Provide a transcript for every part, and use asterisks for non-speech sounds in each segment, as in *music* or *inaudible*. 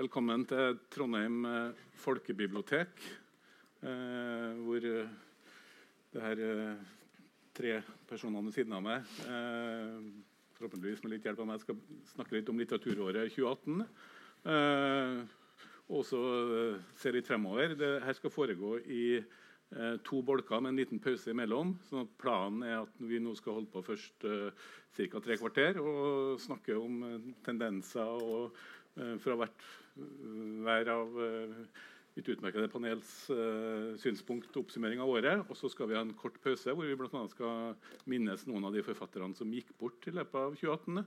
Velkommen til Trondheim eh, folkebibliotek, eh, hvor eh, det her eh, tre personene ved siden av meg eh, forhåpentligvis med litt hjelp av meg skal snakke litt om litteraturåret 2018. Eh, og så eh, se litt fremover. Det her skal foregå i to bolker med en liten pause imellom. sånn at Planen er at vi nå skal holde på først eh, ca. tre kvarter og snakke om tendenser og fra hvert hver av eh, mitt utmerkede panels eh, synspunkt og oppsummering av året. Og så skal vi ha en kort pause hvor vi blant annet skal minnes noen av de forfatterne som gikk bort i løpet av 2018.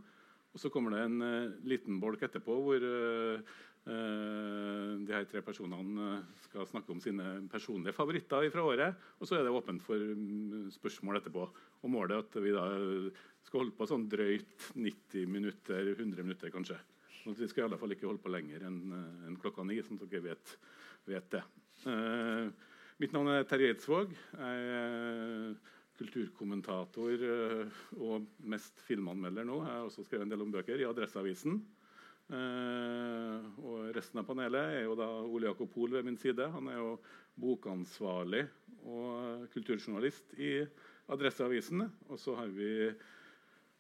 Og så kommer det en eh, liten bolk etterpå hvor eh, eh, de her tre personene eh, skal snakke om sine personlige favoritter fra året. Og så er det åpent for mm, spørsmål etterpå. Og målet er at vi da skal holde på sånn drøyt 90 minutter, 100 minutter kanskje. Så vi skal i alle fall ikke holde på lenger enn en klokka ni, sånn at dere vet, vet det. Eh, mitt navn er Terje Eidsvåg. Jeg er kulturkommentator eh, og mest filmanmelder nå. Jeg har også skrevet en del om bøker i Adresseavisen. Eh, og resten av panelet er jo da Ole Jakob Hoel ved min side. Han er jo bokansvarlig og kulturjournalist i Adresseavisen. Og så har vi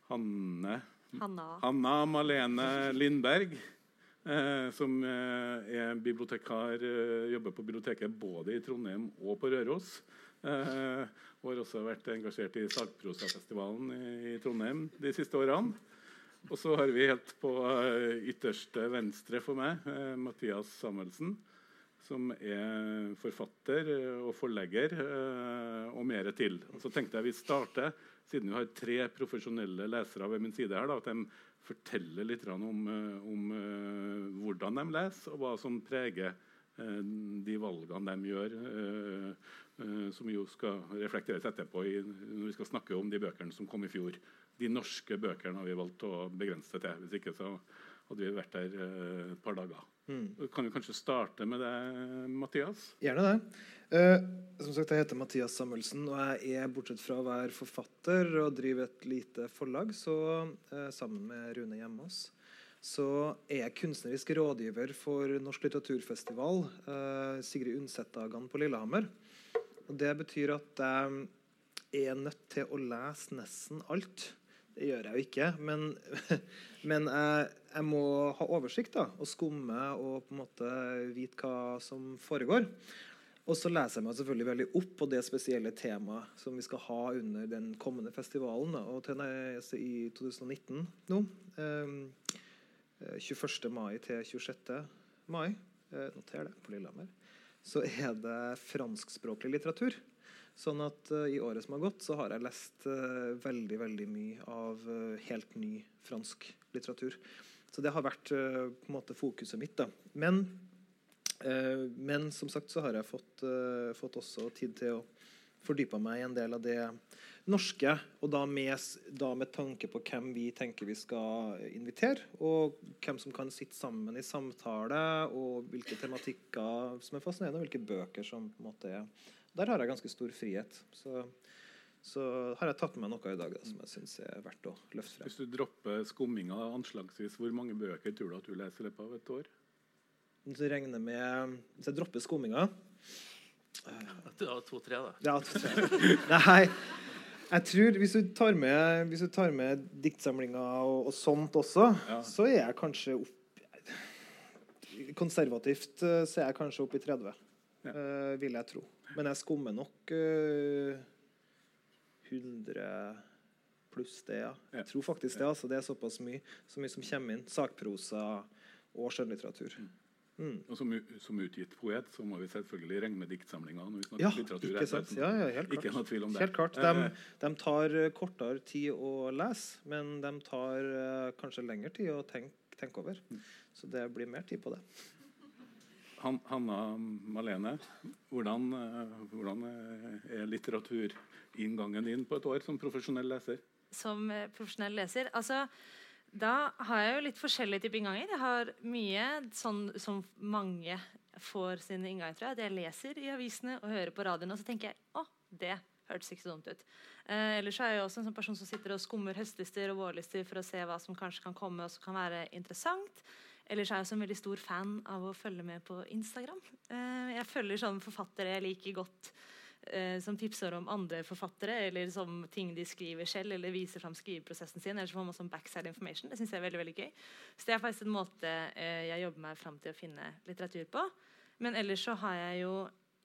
Hanne Hanna. Hanna Malene Lindberg, eh, som eh, er bibliotekar, eh, jobber på biblioteket både i Trondheim og på Røros. Eh, og har også vært engasjert i Sagprosafestivalen i, Trondheim de siste årene. Og så har vi helt på eh, ytterste venstre for meg Mathias Samuelsen, som er forfatter og forlegger og mer til. Og så tenkte jeg vi starter, siden vi har tre profesjonelle lesere ved min side her, da, at de forteller litt om, eh, om eh, hvordan de leser, og hva som preger eh, de valgene de gjør. som jo skal reflekteres etterpå i, når vi skal snakke om de bøkene som kom i fjor. De norske bøkene har vi valgt å begrense til. Hvis ikke så hadde vi vært der et par dager. Kan jo kanskje starte med det, Mathias? Gjerne det. Uh, som sagt, Jeg heter Mathias Samuelsen, og jeg er bortsett fra å være forfatter og drive et lite forlag, så uh, sammen med Rune Hjemås, så er jeg kunstnerisk rådgiver for Norsk litteraturfestival, uh, Sigrid Undset-dagene på Lillehammer. Og Det betyr at jeg er nødt til å lese nesten alt. Det gjør jeg jo ikke, men, *laughs* men jeg, jeg må ha oversikt da, og skumme og på en måte vite hva som foregår. Og så leser jeg meg selvfølgelig veldig opp på det spesielle temaet som vi skal ha under den kommende festivalen. Da. Og til neste i 2019 nå, eh, 21. mai til 26. mai, eh, noter det på Lillehammer, så er det franskspråklig litteratur. Sånn at uh, I året som har gått, så har jeg lest uh, veldig veldig mye av uh, helt ny fransk litteratur. Så det har vært på en måte fokuset mitt. da. Men, men som sagt så har jeg fått, fått også tid til å fordype meg i en del av det norske. Og da med, da med tanke på hvem vi tenker vi skal invitere, og hvem som kan sitte sammen i samtale, og hvilke tematikker som er fascinerende, og hvilke bøker som på en måte er der har jeg ganske stor frihet. Så, så har jeg tatt med noe i dag da, som jeg syns er verdt å løfte frem. Hvis du dropper skumminga anslagsvis, hvor mange bøker tror du at du leser i løpet av et år? Hvis jeg regner med Hvis jeg dropper skumminga Du har to-tre, da. Ja, to-tre. *laughs* Nei. Jeg tror Hvis du tar med, hvis du tar med diktsamlinger og, og sånt også, Ja. så er jeg kanskje opp Konservativt eh, så er jeg kanskje oppe i 30, Ja. uh, vil jeg tro. Men jeg skummer nok uh, 100 pluss det, ja. Jeg tror faktisk det. altså Det er såpass mye, så mye som kommer inn. Sakprosa og skjønnlitteratur. Mm. Og som, som utgitt poet så må vi selvfølgelig regne med diktsamlinga. Ja, litteratur. ikke sant? Ja, ja, helt klart. Ikke tvil om det. Helt klart. Eh, De, de tar eh, kortere tid å lese, men de tar uh, kanskje lengre tid å tenke, tenk over. Mm. Så det blir mer tid på det. Han, Hanna Malene, hvordan, eh, hvordan eh, er litteraturinngangen din på et år som profesjonell leser? som eh, profesjonell leser. Altså, da har jeg jo litt forskjellige typer innganger. Jeg har mye sånn som mange får sine innganger, tror jeg. At jeg leser i avisene og hører på radioen, og så tenker jeg å, det hørtes ikke så dumt ut. Eh, ellers er jeg jo også en sånn person som sitter og skummer høstlister og vårlister for å se hva som kanskje kan komme og som kan være interessant. Ellers er jeg også en veldig stor fan av å følge med på Instagram. Eh, jeg følger sånne forfattere jeg liker godt, eh, som tipser om andre forfattere, eller som ting de skriver selv, eller viser fram skriveprosessen sin. Eller så får man sånn backside information. Det synes jeg er veldig, veldig gøy. Så det er faktisk en måte eh, jeg jobber meg fram til å finne litteratur på. Men ellers så har jeg jo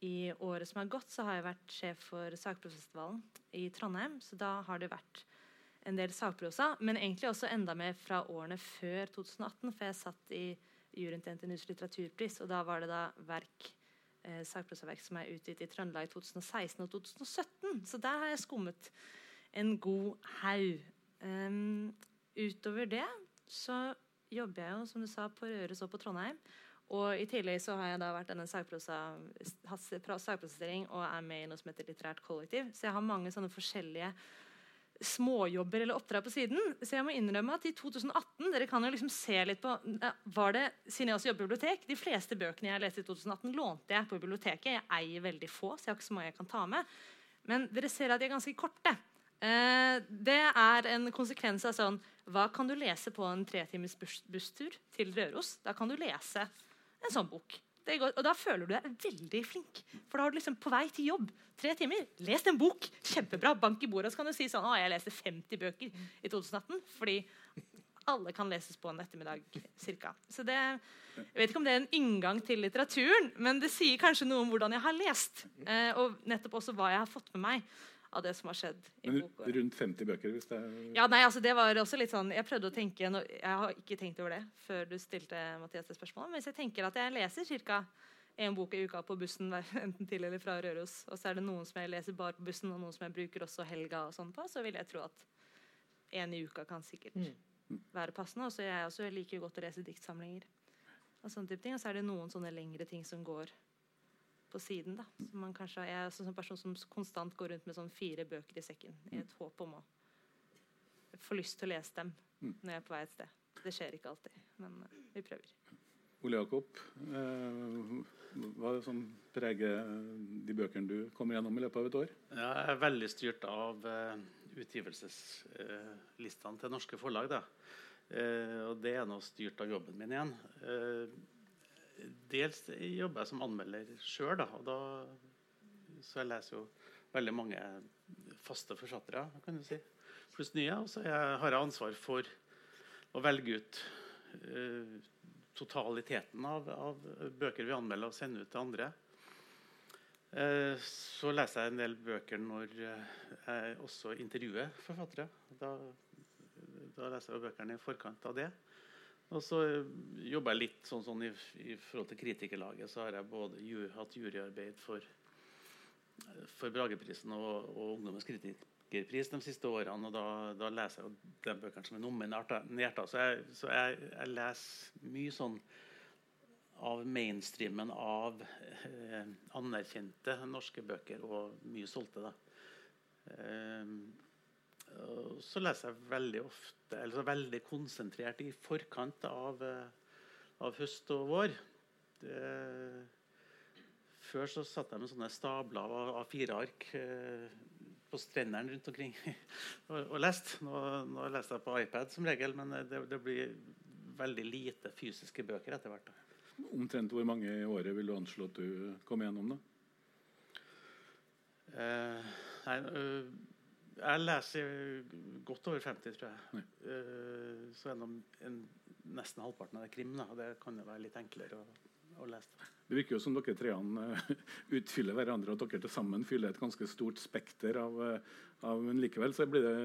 i året som har gått, så har jeg vært sjef for Sakprosfestivalen i Trondheim. Så da har det vært en del sakprosa, men egentlig også enda mer fra årene før 2018. For jeg satt i juryen til NTNUs litteraturpris, og da var det da verk eh, sakprosaverk som er utgitt i Trøndelag i 2016 og 2017. Så der har jeg skummet en god haug. Um, utover det så jobber jeg jo, som du sa, på Røros og på Trondheim. Og I tillegg så har jeg da vært denne sakprosessering og er med i noe som heter Litterært kollektiv. Så jeg har mange sånne forskjellige småjobber eller oppdrag på siden. Så jeg må innrømme at i 2018 dere kan jo liksom se litt på, var det, Siden jeg også jobber i bibliotek, De fleste bøkene jeg leste i 2018, lånte jeg på biblioteket. Jeg eier veldig få, så jeg har ikke så mange jeg kan ta med. Men dere ser at de er ganske korte. Eh, det er en konsekvens av sånn Hva kan du lese på en tretimers busstur til Røros? Da kan du lese en sånn bok. Og da føler du deg veldig flink. For da har du liksom på vei til jobb tre timer. Lest en bok. Kjempebra. Bank i bordet. Så kan du si sånn Å, jeg leste 50 bøker i 2018. Fordi alle kan leses på en ettermiddag cirka. Så det, jeg vet ikke om det er en inngang til litteraturen, men det sier kanskje noe om hvordan jeg har lest. Eh, og nettopp også hva jeg har fått med meg av det som har skjedd. Men rundt 50 bøker? hvis det er... Ja, nei, altså det var også litt sånn, Jeg prøvde å tenke, jeg har ikke tenkt over det før du stilte Mathias det spørsmålet, men hvis jeg tenker at jeg leser ca. en bok i uka på bussen *laughs* enten til eller fra Røros, og så er det noen som jeg leser bare på bussen, og noen som jeg bruker også helga, og sånn på, så vil jeg tro at en i uka kan sikkert mm. være passende. Og så jeg også liker godt å lese diktsamlinger. Og sånne type ting, og så er det noen sånne lengre ting som går på siden. da. Så man kanskje, jeg er også en person som konstant går rundt med sånn fire bøker i sekken i et håp om å få lyst til å lese dem mm. når jeg er på vei et sted. Det skjer ikke alltid, men uh, vi prøver. Ole Jakob, uh, hva er det som preger de bøkene du kommer gjennom i løpet av et år? Jeg er veldig styrt av utgivelseslistene til norske forlag. Da. og det er nå styrt av jobben min igjen dels jobber jeg som anmelder sjøl. Så jeg leser jo veldig mange faste forfattere, kan du si, pluss nye. Og så har jeg ansvar for å velge ut uh, totaliteten av, av, bøker vi anmelder og sender ut til andre. Uh, så leser jeg en del bøker når jeg også intervjuer forfattere. Da, da leser jeg bøkene i forkant av det. Og så jobber jeg litt sånn, sånn i, i, forhold til kritikerlaget. Så har jeg både ju, hatt juryarbeid for, for Brageprisen og, og Ungdommens kritikerpris de siste årene. Og da, da leser jeg jo de bøkene som er nominert. Så, jeg, så jeg, jeg, leser mye sånn av mainstreamen av eh, anerkjente norske bøker, og mye solgte. da. Eh, så leser jeg veldig ofte, eller så veldig konsentrert i forkant av, eh, av høst og vår. Det, før så satt jeg med sånne stabler av, av fire ark eh, på strendene rundt omkring *laughs* og, og leste. Nå, nå leser jeg på iPad som regel, men det, det, blir veldig lite fysiske bøker etter hvert. Omtrent hvor mange i året vil du anslå at du kom gjennom? da? Eh, nei, øh, jeg leser godt over 50, tror jeg. Uh, så er en, nesten halvparten av det krim. Da. Det kan jo være litt enklere å, å lese. Det virker jo som dere treene uh, utfyller hverandre, og dere til sammen fyller et ganske stort spekter av, uh, av Men likevel så blir det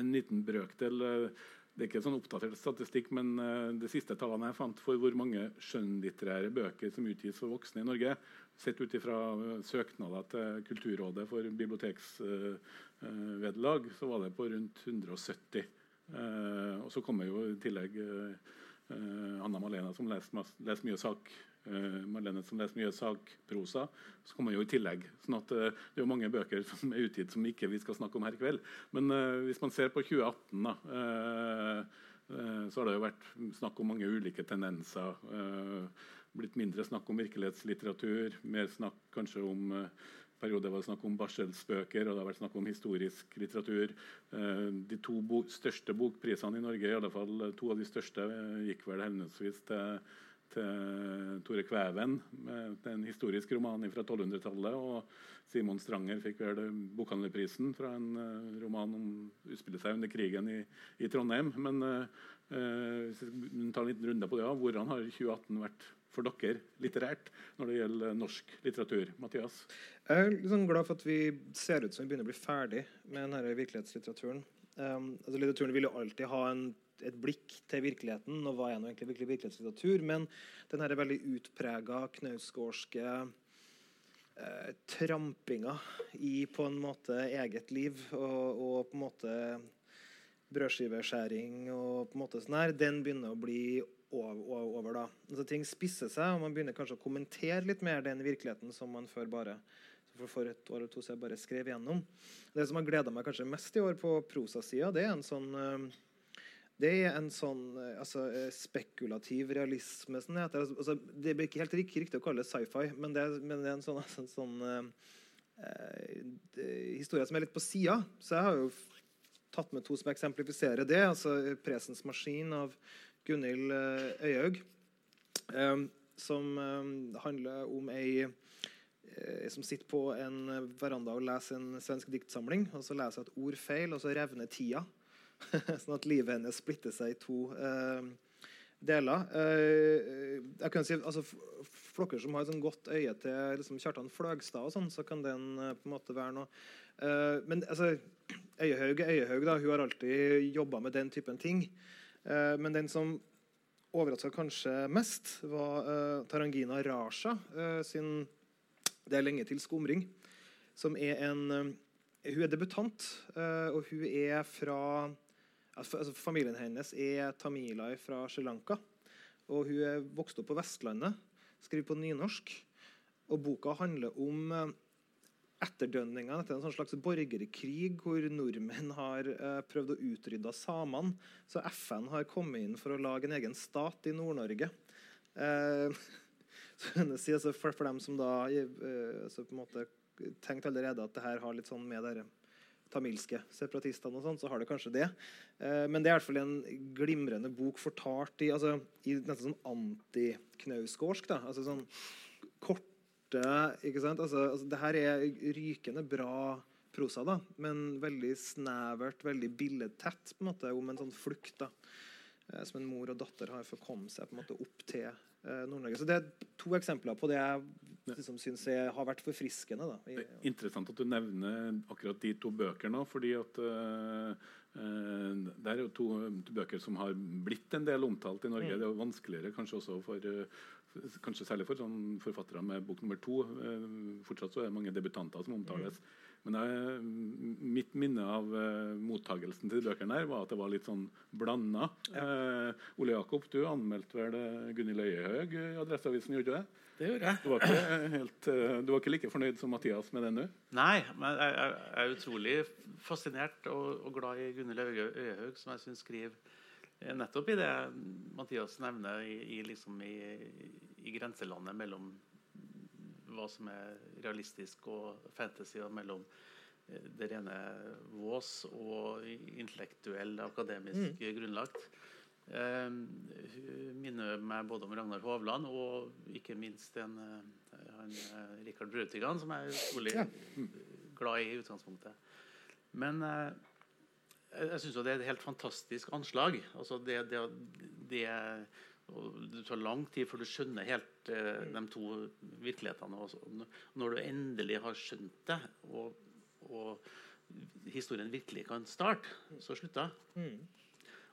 en liten brøkdel. Det er ikke sånn oppdatert statistikk, men uh, de siste tallene jeg fant for hvor mange skjønnlitterære bøker som utgis for voksne i Norge, sett ut ifra uh, søknader til Kulturrådet for biblioteksvederlag, uh, så var det på rundt 170. og så kommer jo i tillegg Anna Malena, som leser, leser mye sak Uh, Marlene som leser mye sakprosa. Så kommer jo i tillegg. sånn at uh, Det er jo mange bøker som er utgitt som ikke vi skal snakke om her i kveld. Men uh, hvis man ser på 2018, da, så har det jo vært snakk om mange ulike tendenser. blitt mindre snakk om virkelighetslitteratur, mer snakk kanskje om periode var det snakk om barselsbøker, og det har vært snakk om historisk litteratur. Eh, de to bo største bokprisene i Norge, i alle fall to av de største, eh, gikk vel henholdsvis til, til Tore Kveven. med en historisk roman fra 1200-tallet. og Simon Stranger fikk vel bokhandlerprisen fra en uh, roman om utspillet seg under krigen i, i Trondheim. Men uh, hvis vi tar en liten runde på det, hvordan har 2018 vært for dere litterært når det gjelder norsk litteratur? Mathias? Jeg er liksom glad for at vi ser ut som vi begynner å bli ferdig med denne virkelighetslitteraturen. Um, altså, litteraturen vil jo alltid ha en, et blikk til virkeligheten. og hva er noe egentlig virkelig virkelighetslitteratur, Men den her veldig utprega knausgårdske eh, trampinga i på en måte eget liv og, og på en måte brødskiveskjæring og på en måte sånn her, den begynner å bli over. over da. Altså, ting spisser seg, og man begynner kanskje å kommentere litt mer den virkeligheten som man før bare for, for et år eller to siden bare skrev gjennom. Det som har gleda meg kanskje mest i år på prosasida, det er en sånn eh, det er en sånn eh, altså, eh, spekulativ realisme. Sånn det, altså, det blir ikke helt riktig, å kalle det sci-fi, men, men, det er en sånn, *laughs* altså, sånn eh, historie som er litt på sida. Så jeg har jo tatt med to som eksemplifiserer det. altså 'Presens maskin' av Gunhild eh, Øyhaug. Um, som um, handler om ei som sitter på en veranda og leser en svensk diktsamling. og Så leser jeg et ord feil, og så revner tida. *laughs* sånn at livet hennes splitter seg i to uh, deler. Uh, jeg kan si, altså, For dere som har et sånn godt øye til liksom, Kjartan Fløgstad, og sånn, så kan den på en måte være noe Men altså, Øyehaug er Øyehaug. da, Hun har alltid jobba med den typen ting. Men den som overraska kanskje mest, var Tarangina Raja sin 'Det er lenge til skumring', som er en Hun er debutant, og hun er fra altså, Familien hennes er tamiler fra Sri Lanka. Og hun er vokst opp på Vestlandet, skriver på nynorsk. Og boka handler om etterdønningene etter en sånn slags borgerkrig hvor nordmenn har eh, prøvd å utrydde samene. Så FN har kommet inn for å lage en egen stat i Nord-Norge. Eh, *laughs* altså for, dem som da eh, altså på en måte tenkte allerede at det her har litt sånn med dere tamilske separatistene og sånn, så har det kanskje det. Eh, men det er i hvert fall en glimrende bok fortalt i, altså, i nesten sånn antiknausgårdsk. Altså sånn korte ikke sant? Altså, altså, det her er rykende bra prosa, da, men veldig snevert, veldig billedtett på en måte, om en sånn flukt da, eh, som en mor og datter har for å komme seg på en måte opp til Nord-Norge. Så Det er to eksempler på det jeg liksom, syns har vært forfriskende. Da, det er interessant at du nevner akkurat de to bøkene. fordi at uh, uh, Det er jo to, to, bøker som har blitt en del omtalt i Norge. Mm. Det er jo vanskeligere kanskje også for uh, Kanskje særlig for sånn forfattere med bok nummer to. Eh, fortsatt så er det mange debutanter som omtales. Mm. Men jeg, mitt minne av uh, mottagelsen til bøkene her var at det var litt sånn blanda. Ja. Uh, Ole Jakob, du anmeldte vel uh, Gunhild Øyehaug i Adresseavisen? gjorde du det? Det gjorde jeg. Du var ikke, helt, du var ikke like fornøyd som Mathias med den, nå? Nei, men jeg, jeg, er utrolig fascinert og, og glad i Gunhild Øyehaug, som jeg syns skriver Eh, nettopp i det Mathias nevner, i, i, liksom i, i, grenselandet mellom hva som er realistisk og fantasy, og mellom eh, det rene vås og intellektuell, akademisk mm. grunnlagt. Eh, hun minner meg både om Ragnar Hovland og ikke minst en, en Rikard Brautigan, som jeg er utrolig ja. glad i i utgangspunktet. Men eh, jeg syns det er et helt fantastisk anslag. Altså det, det, det, det, tar lang tid før du skjønner helt eh, de to virkelighetene. Også. Når du endelig har skjønt det, og, og historien virkelig kan starte, så slutter det.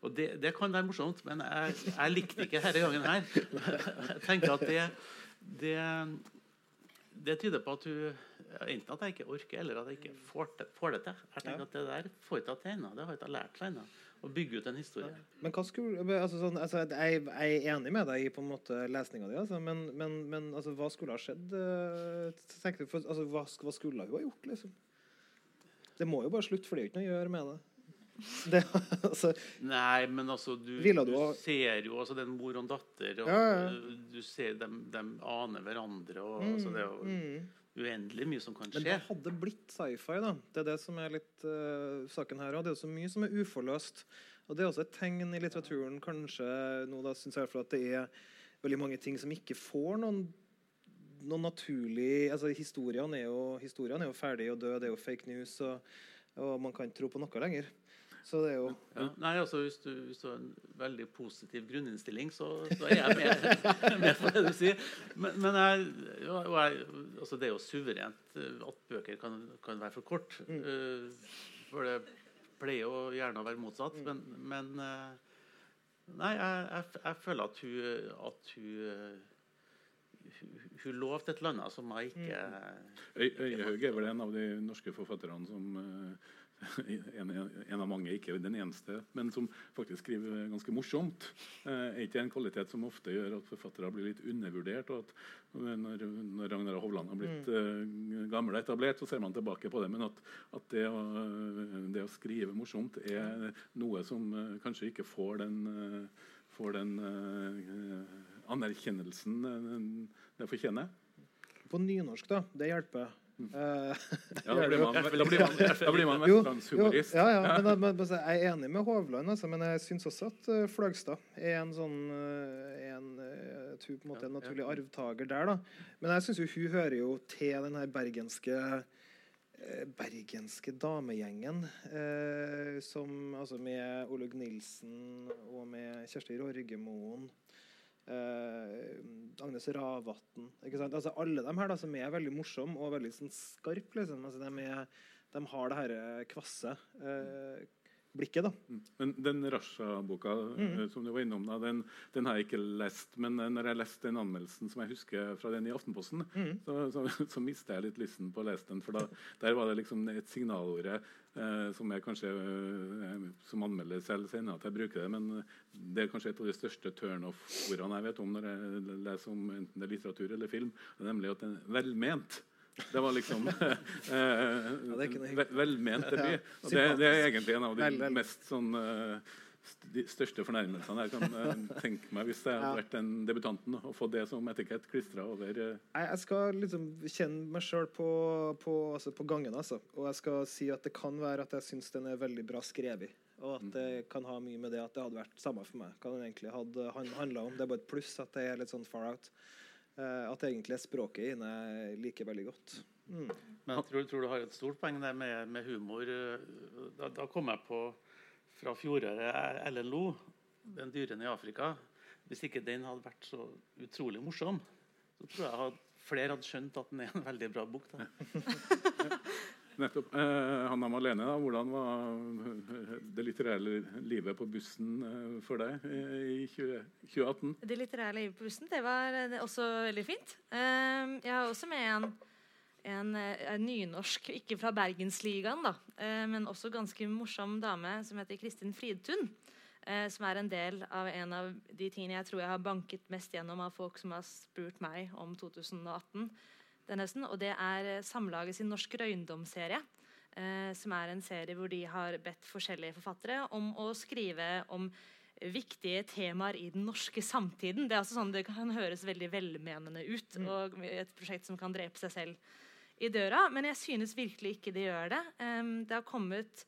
Og det, det, kan være morsomt, men jeg, jeg likte ikke denne gangen her. Jeg tenker at det, det, det tyder på at du Enten at jeg ikke orker, eller at jeg ikke får, det, til. Jeg tenker at Det der får jeg ikke til ennå. Det har jeg ikke lært ennå. Å bygge ut en historie. Ja. Men hva skulle, altså, sånn, altså, jeg, jeg, er enig med deg i på en måte lesninga di, altså, men, men, men altså, hva skulle ha skjedd? Tenkte, for, altså, hva, hva, skulle hun ha gjort? liksom? Det må jo bare slutte, for det er jo ikke noe å gjøre med det. *laughs* Det, altså, Nei, men altså Du, du, du ha- ser jo altså den mor og datter, og Ja, ja. eh, du ser dem, dem aner hverandre. Og, altså, det er jo mm. Uendelig mye som kan skje. Men det hadde blitt sci-fi, da. Det er det som er litt uh, saken her. òg. det er så mye som er uforløst. Og det er også et tegn i litteraturen kanskje nå da synes jeg at det er veldig mange ting som ikke får noen noen naturlig altså Historiene er jo, historiene er jo ferdig og død, det er jo fake news, og, og man kan ikke tro på noe lenger. Så det er jo Ja. Nei, altså hvis du, hvis du har en veldig positiv grunninnstilling, så, så er jeg med, *laughs* med på det du sier. Men, men jeg, jo, jeg, altså det er jo suverent eh, at bøker kan, kan være for kort. Mm. Eh, For det pleier jo gjerne å være motsatt. Mm. Men, men eh, Nei, jeg, jeg, jeg føler at hun, at hun hun, lovte et eller annet som jeg ikke mm. Øyehaug er vel en av de norske forfatterne som eh, *laughs* en, en av mange, ikke den eneste, men som faktisk skriver ganske morsomt. Eh, er ikke en kvalitet som ofte gjør at forfattere blir litt undervurdert? og at Når, når Ragnar Hovland har blitt eh, gammel og etablert, så ser man tilbake på det. Men at, at det, å, det å skrive morsomt er noe som eh, kanskje ikke får den, eh, får den eh, anerkjennelsen eh, det fortjener. På nynorsk, da. Det hjelper. Eh, Ja, *laughs* da blir man, da blir man, da blir man Jo, jo, vestlandshumorist. ja, ja, men, men, *laughs* men, jeg er enig med Hovland, altså, men jeg syns også at Fløgstad Flagstad er en sånn uh, en, jeg tror på en måte en naturlig arvtaker der. da. Men jeg syns jo hun hører jo til den her bergenske eh, bergenske damegjengen eh, som altså med Olaug Nilsen og med Kjersti Rorgemoen. Eh, Agnes Ravatn. Altså Alle de her da, som er veldig morsomme og veldig sånn skarpe. Liksom. Altså, de, de har det her kvasse eh, blikket. da. Mm. Men den Rasha-boka Mm. eh, som du var innom, da, den, den har jeg ikke lest. Men eh, når jeg leste den anmeldelsen som jeg husker fra den i Aftenposten, Mm. så, så, så mista jeg litt lysten på å lese den. For da, der var det liksom et signalordet eh, som jeg kanskje eh, som anmelder selv senere at jeg bruker det. Men det er kanskje et av de største turnoff-ordene jeg vet om når jeg leser om enten det er litteratur eller film. Nemlig at den er velment. Det var liksom *laughs* eh, noe velment debut. Ja, det, det er egentlig en av de mest sånn eh, de største fornærmelsene jeg kan eh, tenke meg hvis jeg hadde Ja. vært den debutanten og fått det som etikett klistra over. eh, Jeg, jeg skal liksom kjenne meg sjøl på, på, altså på gangen. Altså. Og jeg skal si at det kan være at jeg syns den er veldig bra skrevet. Og at det kan ha mye med det at det hadde vært samme for meg. Hva den egentlig hadde handla om. Det er bare et pluss at det er litt sånn far out. At det egentlig er språket inne jeg liker veldig godt. Mm. Men jeg tror, tror du har et stort poeng der med, med humor. Da, da kom jeg på fra fjoråret Ellen Lo, 'Den dyrene i Afrika'. Hvis ikke den hadde vært så utrolig morsom, så tror jeg hadde, flere hadde skjønt at den er en veldig bra bok. Da. *laughs* Nettopp. Eh, Hanna Malene, da, hvordan var det litterære livet på bussen eh, for deg i 20, 2018? Det litterære livet på bussen det var eh, også veldig fint. Eh, jeg har også med en, en, eh, en nynorsk, ikke fra Bergensligaen, da, eh, men også ganske morsom dame som heter Kristin Fridtun. eh, Som er en del av en av de tingene jeg tror jeg har banket mest gjennom av folk som har spurt meg om 2018 den høsten. Og det er Samlaget sin Norsk røyndomsserie. Som er en serie hvor de har bedt forskjellige forfattere om å skrive om viktige temaer i den norske samtiden. Det er altså sånn det kan høres veldig velmenende ut, og et prosjekt som kan drepe seg selv i døra. Men jeg synes virkelig ikke de gjør det. Um, det har kommet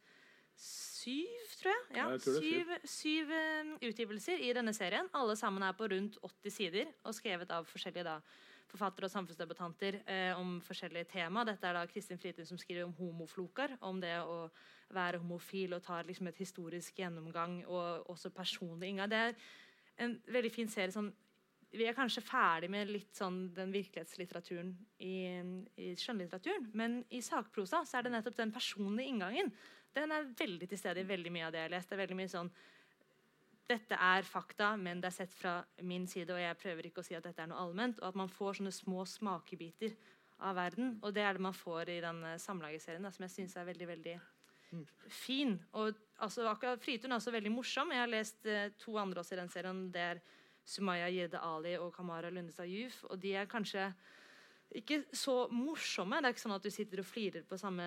syv, tror jeg. Ja, jeg tror syv syv um, utgivelser i denne serien. Alle sammen er på rundt 80 sider og skrevet av forskjellige da, forfattere og samfunnsdebattanter eh, om forskjellige tema. Dette er da Kristin Fritid som skriver om homofloker, om det å være homofil og tar liksom et historisk gjennomgang og også personlig inngang. Det er en veldig fin serie. Sånn, vi er kanskje ferdig med litt sånn den virkelighetslitteraturen i, i skjønnlitteraturen, men i sakprosa så er det nettopp den personlige inngangen. Den er veldig til stede i veldig mye av det jeg har lest. Det er veldig mye sånn dette er fakta, men det er sett fra min side, og jeg prøver ikke å si at dette er noe allment. Og at man får sånne små smakebiter av verden. Og det er det man får i den eh, samlageserien, som jeg syns er veldig, veldig fin. Og altså, akkurat Fritun er også veldig morsom. Jeg har lest eh, to andre også i den serien. Det er Sumaya Jirde Ali og Kamara Lundestad Juf. Og de er kanskje ikke så morsomme. Det er ikke sånn at du sitter og flirer på samme,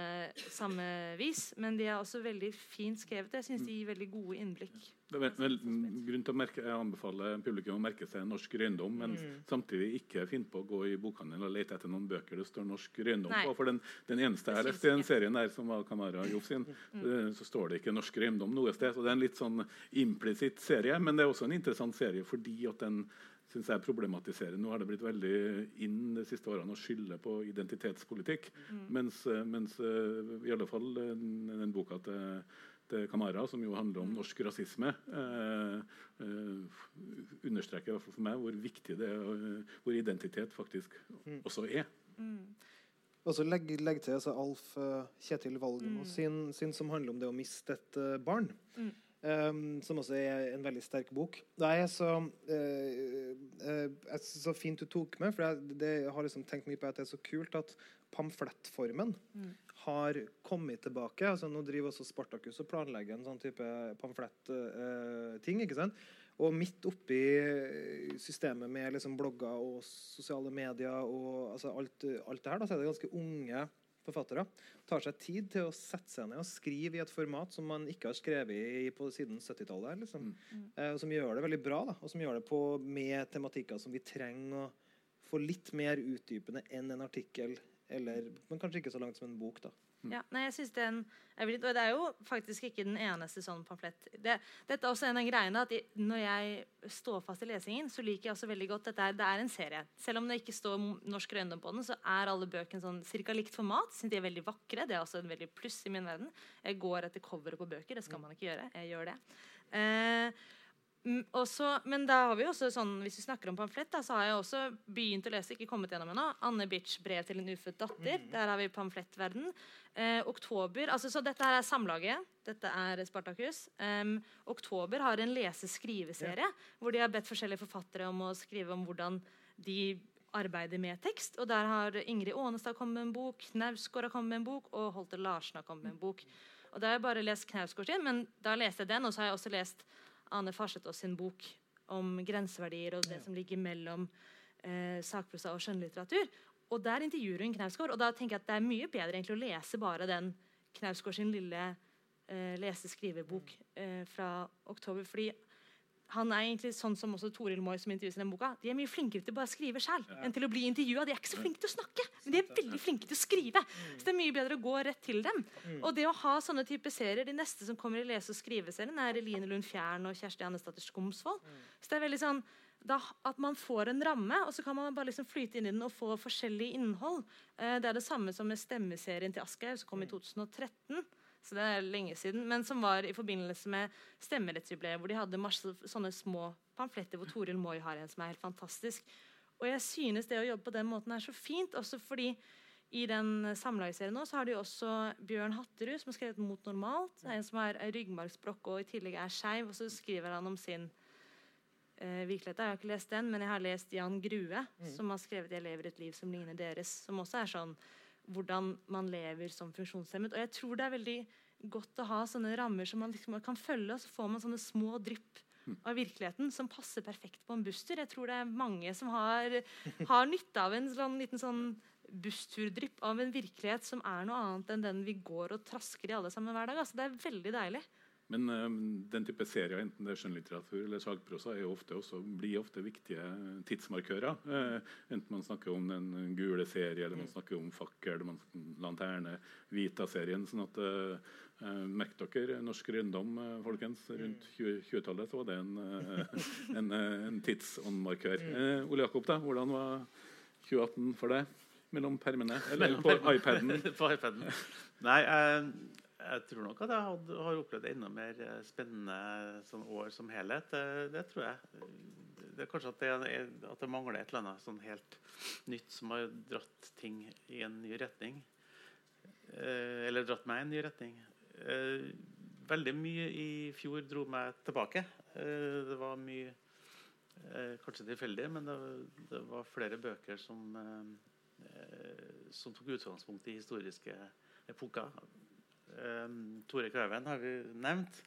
samme vis, men de er også veldig fint skrevet. Jeg syns de gir veldig gode innblikk. Det er vel, grunn til å merke, Jeg anbefaler publikum å merke seg norsk røyndom, men Mm. samtidig ikke finne på å gå i bokhandelen og lete etter noen bøker det står norsk røyndom på. For den, den eneste jeg har lest i den serien der, som var Kamara Joff sin, Mm. eh, så står det ikke norsk røyndom noe sted. Så det er en litt sånn implisitt serie, men det er også en interessant serie fordi at den synes jeg problematiserer. Nå har det blitt veldig inn de siste årene å skylde på identitetspolitikk. Mens, eh, mens eh, i alle fall eh, den, den boka til, til Kamara, som jo handler om norsk rasisme, eh, eh, understreker i hvert fall for meg hvor viktig det er, og, hvor identitet faktisk også er. Og så legg, legg til altså, Alf Kjetil Valgen, Mm. sin, sin som handler om det å miste et barn. Mm. Um, som også er en veldig sterk bok. Da er så, uh, uh, jeg så fint du tok med, for jeg, det, jeg har liksom tenkt mye på at det er så kult at pamflettformen Mm. har kommet tilbake. Altså, nå driver også Spartacus og planlegger en sånn type pamflettting. Uh. Og midt oppi systemet med liksom blogger og sosiale medier og altså alt, alt det her, da, så er det ganske unge forfattere. Tar seg tid til å sette seg ned og skrive i et format som man ikke har skrevet i på siden 70-tallet. Liksom. Eh, som gjør det veldig bra, da, og som gjør det på, med tematikker som vi trenger å få litt mer utdypende enn en artikkel. Eller, men kanskje ikke så langt som en bok. da. Ja, nei, jeg synes den er veldig, og Det er jo faktisk ikke den eneste sånn pamflett. Det, dette er også en av greiene at Når jeg står fast i lesingen, så liker jeg også veldig godt dette er, det er en serie. Selv om det ikke står norsk røyndom på den, så er alle bøkene sånn cirka likt format. Synes de er veldig vakre. Det er også en veldig pluss i min verden. Jeg går etter coveret på bøker. Det skal man ikke gjøre. Jeg gjør det. Eh, Mm, også, men da har vi også sånn, hvis vi snakker om pamflett, da, så har jeg også begynt å lese, ikke kommet gjennom ennå, Anne Bitch 'Brev til en ufødt datter'. Der har vi pamflettverden. Eh, oktober, altså så Dette her er Samlaget. Dette er Spartacus. Um, oktober har en lese-skrive-serie hvor de har bedt forskjellige forfattere om å skrive om hvordan de arbeider med tekst. Og Der har Ingrid Aanestad kommet med en bok, Knausgård har kommet med en bok, og Holter Larsen har kommet med en bok. Og Da har jeg bare lest Knausgård sin, men da leste jeg den, og så har jeg også lest Ane Farsetås sin bok om grenseverdier og det som ligger mellom eh, sakprosa og skjønnlitteratur. Og Der intervjuer hun Knausgård, og da tenker jeg at det er mye bedre egentlig å lese bare den Knausgård sin lille eh, lese-skrivebok eh, fra oktober. fordi han er egentlig sånn som også Toril Moi som intervjues i den boka. De er mye flinkere til å bare skrive ja. enn til å bli intervjua. De er ikke så flinke til å snakke, men de er veldig flinke til å skrive. Så det er mye bedre å gå rett til dem. Og det å ha sånne type serier De neste som kommer i lese- og skriveserien, er Eline Lund Fjern og Kjersti Annesdatter Skomsvold. Så det er veldig sånn da, at man får en ramme, og så kan man bare liksom flyte inn i den og få forskjellig innhold. Eh, det er det samme som med stemmeserien til Aschehoug, som kom i 2013 så det er lenge siden, men som var i forbindelse med stemmerettsjubileet, hvor de hadde masse sånne små pamfletter hvor Toril Moi har en som er helt fantastisk. Og jeg synes det å jobbe på den måten er så fint, også fordi i den samlagsserien nå så har de også Bjørn Hatterud, som har skrevet 'Mot normalt'. En som er ryggmargsbrokk og i tillegg er skeiv, og så skriver han om sin eh, virkelighet. Jeg har ikke lest den, men jeg har lest Jan Grue, som har skrevet 'Jeg lever et liv som ligner deres', som også er sånn hvordan man lever som funksjonshemmet. Og jeg tror det er veldig godt å ha sånne rammer som man liksom kan følge, og så får man sånne små drypp av virkeligheten som passer perfekt på en busstur. Jeg tror det er mange som har, har nytte av en sånn, liten sånn bussturdrypp av en virkelighet som er noe annet enn den vi går og trasker i alle sammen hver dag. Altså, det er veldig deilig. Men eh, den type serier, enten det er skjønnlitteratur eller sagprosa, er ofte også, blir ofte viktige tidsmarkører. Eh, enten man snakker om den gule serie, eller man snakker om fakkel, man, lanterne, Vita-serien. sånn at eh, Merk dere norsk røyndom, folkens. Rundt 20 20-tallet så var det en, en, en tidsåndmarkør. Eh, Ole Jakob, da, hvordan var 2018 for deg? Mellom permene? Eller Mellom på iPaden? *laughs* på iPaden. Nei, jeg tror nok at jeg hadde, har opplevd enda mer eh, spennende sånn år som helhet. Det, det tror jeg. Det er kanskje at det, at det mangler et eller annet sånn helt nytt som har dratt ting i en ny retning. Eh, eller dratt meg i en ny retning. Eh, veldig mye i fjor dro meg tilbake. Eh, det var mye eh, Kanskje tilfeldig, men det, det var flere bøker som eh, som tok utgangspunkt i historiske epoker. Eh, Tore Klauven har vi nevnt.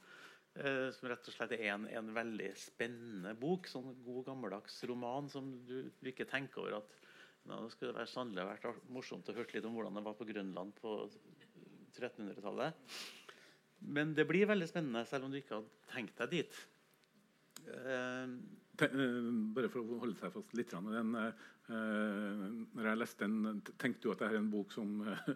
eh, som rett og slett er en, en veldig spennende bok. Sånn god, gammeldags roman som du, ikke tenker over at det skulle være sannelig vært morsomt å høre litt om hvordan det var på Grønland på 1300-tallet. Men det blir veldig spennende, selv om du ikke hadde tenkt deg dit. Eh, bare for å holde seg fast litt. Den, eh, når jeg leste den, tenkte du at dette er en bok som eh,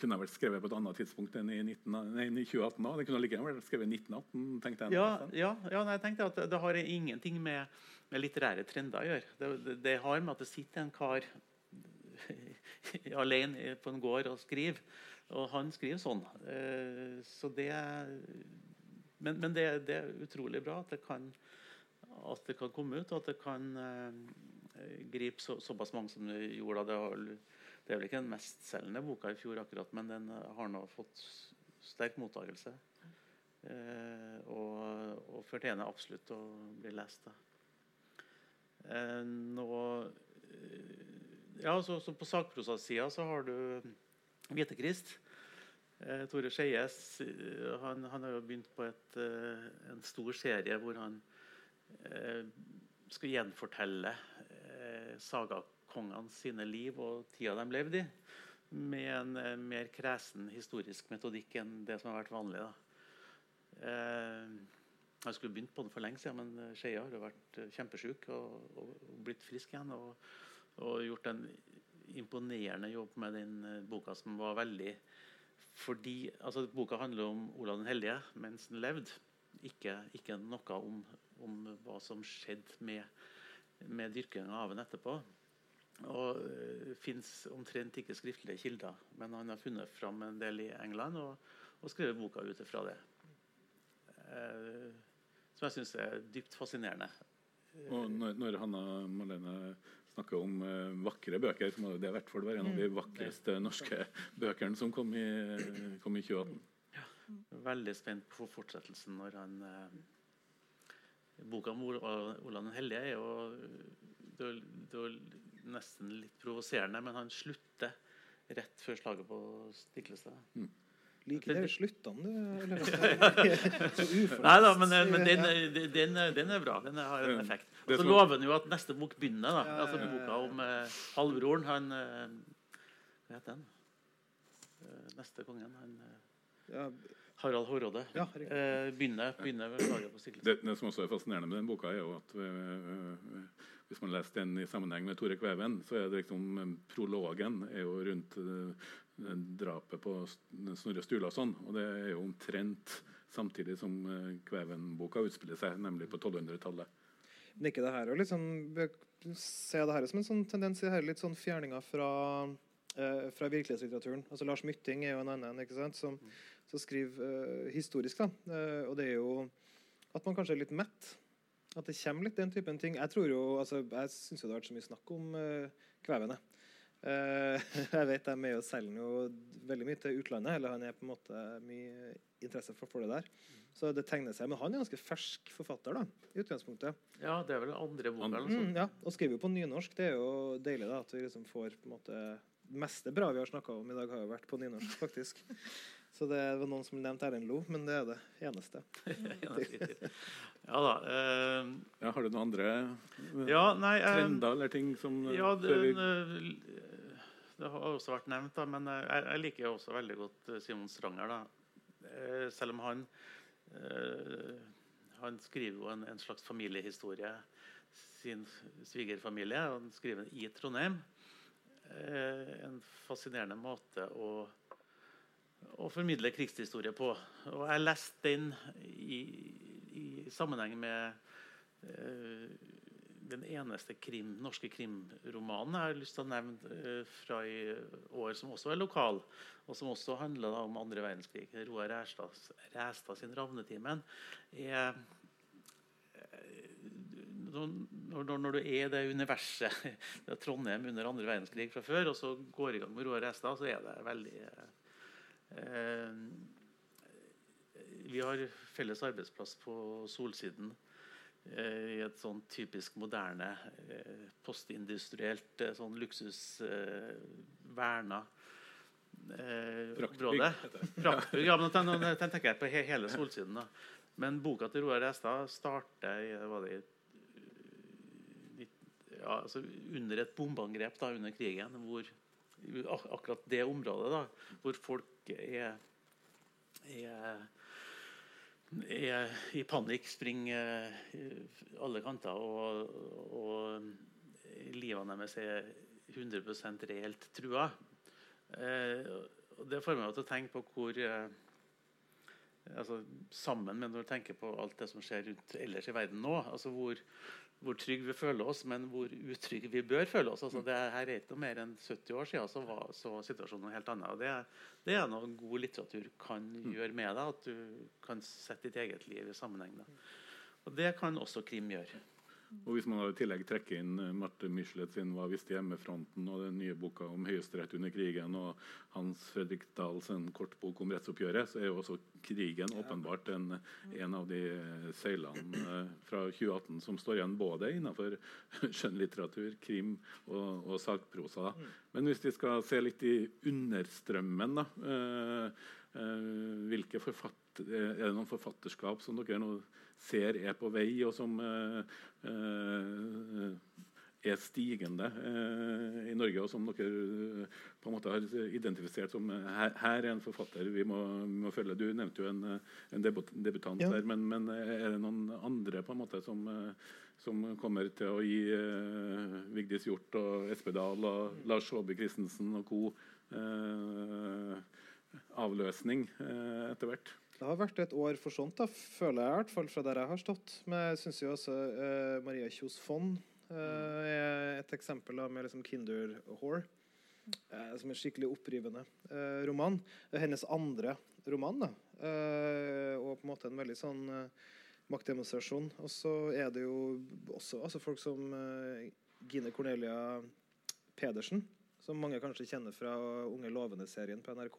kunne ha vært skrevet på et annet tidspunkt enn i, 19, nei, i 2018? da? Den kunne like gjerne vært skrevet i 1918? tenkte jeg. ja, ja, ja nei, jeg tenkte at det, har ingenting med, med litterære trender å gjøre. Det, det, det har med at det sitter en kar *laughs* alene på en gård og skriver. Og han skriver sånn. Så det Men, men det, det er utrolig bra at det kan, at det kan komme ut, og at det kan eh, gripe så, såpass mange som det gjorde. Det, har, det er vel ikke den mestselgende boka i fjor, akkurat, men den har nå fått sterk mottakelse. Eh, og, og fortjener absolutt å bli lest. Eh, nå eh, Ja, så, så på sakprosasida så har du Hvitekrist. Eh, Tore Skeies eh, han, han har jo begynt på et, eh, en stor serie hvor han eh, skal gjenfortelle eh, sagakongene sine liv og tida de levde i, med en eh, mer kresen historisk metodikk enn det som har vært vanlig. da. Jeg skulle begynt på det for lenge siden, men Skeia har jo vært kjempesjuk og, og, og blitt frisk igjen. Og, og gjort en imponerende jobb med den boka, som var veldig fordi altså, Boka handler om Olav den hellige mens han levde, ikke, ikke noe om, om hva som skjedde med, med dyrkinga av den etterpå. Og uh, fins omtrent ikke skriftlige kilder, men han har funnet fram en del i England og, og skrevet boka ut ifra det. Uh, som jeg syns er dypt fascinerende. Og når, når Hanna Malene snakker om uh, vakre bøker, så må det i hvert fall være en av de vakreste norske bøkene som kom i, kom i 2018. Veldig spent på fortsettelsen når han eh, Boka om Ol- Olav den hellige er jo det er, det er nesten litt provoserende, men han slutter rett før slaget på Stiklestad. Liker er sluttene, du? Eller? *laughs* Så uforholds- Nei da, men, men den, den, den er bra. Den har en Mm. effekt. Og så lover han jo at neste bok begynner. da. Altså. Boka om eh, halvbroren. Han eh, Hva heter den? Eh, neste kongen. Han, eh, Ja, Harald Hårråde. ja. Eh, begynner, begynner på Stiklestad. Det, det som også er fascinerende med den boka, er jo at øh, hvis man leser den i sammenheng med Tore Kveven, så er det liksom øh, prologen er jo rundt øh, drapet på Snorre Sturlason. Og det er jo omtrent samtidig som øh, Kveven-boka utspiller seg, nemlig på 1200-tallet. Men ikke det her, og liksom, Se det her som en sånn tendens i her, litt sånn fjerninga fra, eh, fra virkelighetslitteraturen. Altså Lars Mytting er jo en annen ikke sant, som, som skriver eh, historisk. da. Eh, og det er jo at man kanskje er litt mett. At det kommer litt den typen ting. Jeg tror jo, altså, jeg syns det har vært så mye snakk om uh, kvevene. Eh, *laughs* jeg vet de er med og selger jo veldig mye til utlandet. eller Han er på en måte mye interesse for, for det der. Så det tegner seg. Men han er ganske fersk forfatter, da, i utgangspunktet. Ja, det er vel andre boka. Mm, ja, og skriver jo på nynorsk. Det er jo deilig da, at vi liksom får på en måte Det meste bra vi har snakka om i dag, har jo vært på nynorsk, faktisk. Så det var noen som nevnte Erlend Lo, men det er det eneste. *laughs* Ja da. Uh, Ja, har du noen andre øh, ja, nei eh, trender eller ting som øh, Ja, det, eh, det har også vært nevnt, da, men eh, jeg, jeg liker også veldig godt eh, Simon Stranger. da. Eh, Selv om han eh, Han skriver jo en, en slags familiehistorie. Sin svigerfamilie. Han skriver den i Trondheim. Eh, En fascinerende måte å, å formidle krigshistorie på. Og jeg leste den i, i sammenheng med eh, den eneste krim, norske krimromanen jeg har lyst til å nevne eh, fra i år, som også er lokal, og som også handler om andre verdenskrig. Roar Ræstad, sin 'Ravnetimen' er eh, når, når, du er i det universet *laughs* det er Trondheim under andre verdenskrig fra før, og så går i gang med Roar Estad, så er det veldig eh, Vi har felles arbeidsplass på Solsiden eh, i et sånn typisk moderne, eh, postindustrielt, eh, sånn luksus eh, eh, område. *laughs* Praktbygg, ja, men den, den tenker jeg på he hele Solsiden. da. Men boka til Roar Ræstad starter var det, i, ja, altså under et bombeangrep da, under krigen, hvor ak akkurat det området da, hvor folk er, er, er i panikk, springer alle kanter, og, og livene deres er 100 reelt trua. Eh, det får meg til å tenke på hvor eh, altså, Sammen med når du tenker på alt det som skjer rundt ellers i verden nå, altså hvor hvor trygge vi føler oss, men hvor utrygge vi bør føle oss. Altså, det her er ikke noe mer enn 70 år siden så var så situasjonen helt annen. og Det, det er noe god litteratur kan mm. gjøre med deg, at du kan sette ditt eget liv i sammenheng. Da. Og Det kan også krim gjøre. Og Hvis man i tillegg trekker inn eh, Marte Michelet sin 'Hva visste hjemmefronten' og den nye boka om Høyesterett under krigen og Hans Fredrik Dahls kortbok om rettsoppgjøret, så er jo også krigen åpenbart en, en av de eh, seilene eh, fra 2018 som står igjen både innenfor *laughs* skjønnlitteratur, krim og, og sakprosa. Mm. Men hvis vi skal se litt i understrømmen, da, øh, øh, hvilke er det noen forfatterskap som dere nå ser er på vei, og som uh, uh, er stigende uh, i Norge, og som dere på en måte har identifisert som her, her er en forfatter vi må, vi må, følge. Du nevnte jo en, en debutant ja. der, men, men, er det noen andre på en måte som, som kommer til å gi Vigdis Hjorth og Espedal og Lars Saabye Christensen og co. avløsning etter hvert? Det har vært et år for sånt, da, føler jeg i hvert fall fra der jeg har stått. Men jeg syns jo også uh, Maria Kjos Fond uh, er et eksempel da, med liksom Kinder Whore. Uh, som er skikkelig opprivende roman. Hennes andre roman. da, Og på en måte en veldig sånn maktdemonstrasjon. Og så er det jo også altså folk som Gine Cornelia Pedersen, som mange kanskje kjenner fra Unge lovende-serien på NRK.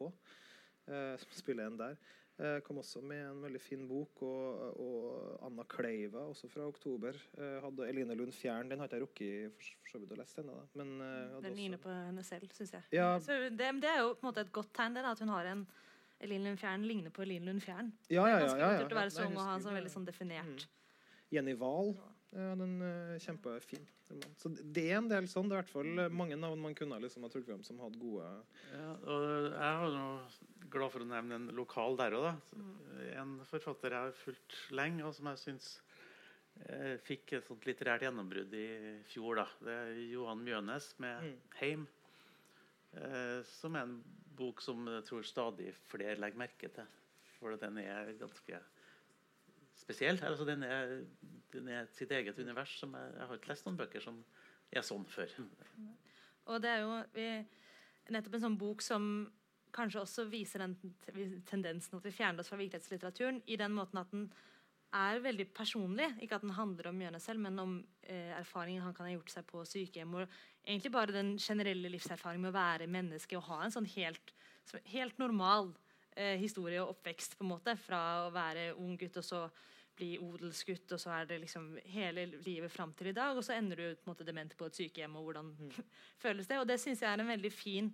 som spiller en der. Eh, kom også med en veldig fin bok. Og, og Anna Kleiva, også fra oktober. Eh, hadde Eline Lund Fjern. Den har ikke jeg rukket for, for så vidt å lese ennå. Eh, den ligner på henne selv, syns jeg. Ja. Det, det, er jo på en måte et godt tegn det, da, at hun har en Eline Lund Fjern ligner på Eline Lund Fjern. Ja, ja, ja, ja, ja, ja. å være så ung og ha en sånn veldig sånn definert mm. Jenny Wahl. Ja, den er kjempefin. Så det er en del sånn. Det er i hvert fall mange navn man kunne liksom ha trukket frem som hadde gode ja, og Jeg er noe glad for å nevne en lokal der òg. En forfatter jeg har fulgt lenge, og som jeg syns eh, fikk et sånt litterært gjennombrudd i fjor. Da. Det er Johan Mjønes med mm. 'Heim'. Eh, som er en bok som jeg tror stadig flere legger merke til. For den er ganske spesiell. Altså, den, er, den er sitt eget univers. Som jeg, jeg har ikke lest noen bøker som er sånn før. Og det er jo vi, nettopp en sånn bok som kanskje også viser den tendensen at vi fjerner oss fra virkelighetslitteraturen i den måten at den er veldig personlig. Ikke at den handler om Mjøne selv, men om eh, erfaringen han kan ha gjort seg på sykehjem. og Egentlig bare den generelle livserfaringen med å være menneske og ha en sånn helt, helt normal eh, historie og oppvekst. på en måte, Fra å være ung gutt og så bli odelsgutt, og så er det liksom hele livet fram til i dag. Og så ender du på en måte dement på et sykehjem, og hvordan mm. *laughs* føles det? Og det syns jeg er en veldig fin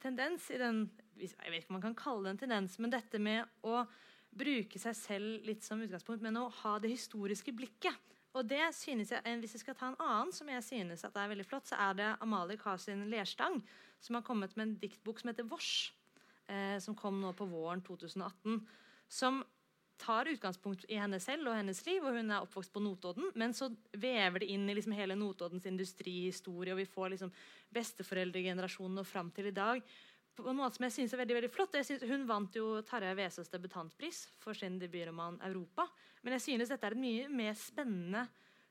tendens i den Jeg vet ikke om man kan kalle det en tendens, men dette med å bruke seg selv litt som utgangspunkt, men å ha det historiske blikket. Og det synes jeg, Hvis jeg skal ta en annen som jeg synes at er veldig flott, så er det Amalie Kasin Lerstang, som har kommet med en diktbok som heter 'Vårs', eh, som kom nå på våren 2018. Som tar utgangspunkt i henne selv og hennes liv, og hun er oppvokst på Notodden. Men så vever det inn i liksom hele Notoddens industrihistorie, og vi får liksom besteforeldregenerasjonen og fram til i dag på en måte som jeg synes er veldig, veldig flott. Synes, hun vant jo Tarjei Vesaas debutantpris for sin debutroman 'Europa'. Men jeg synes dette er et mye mer spennende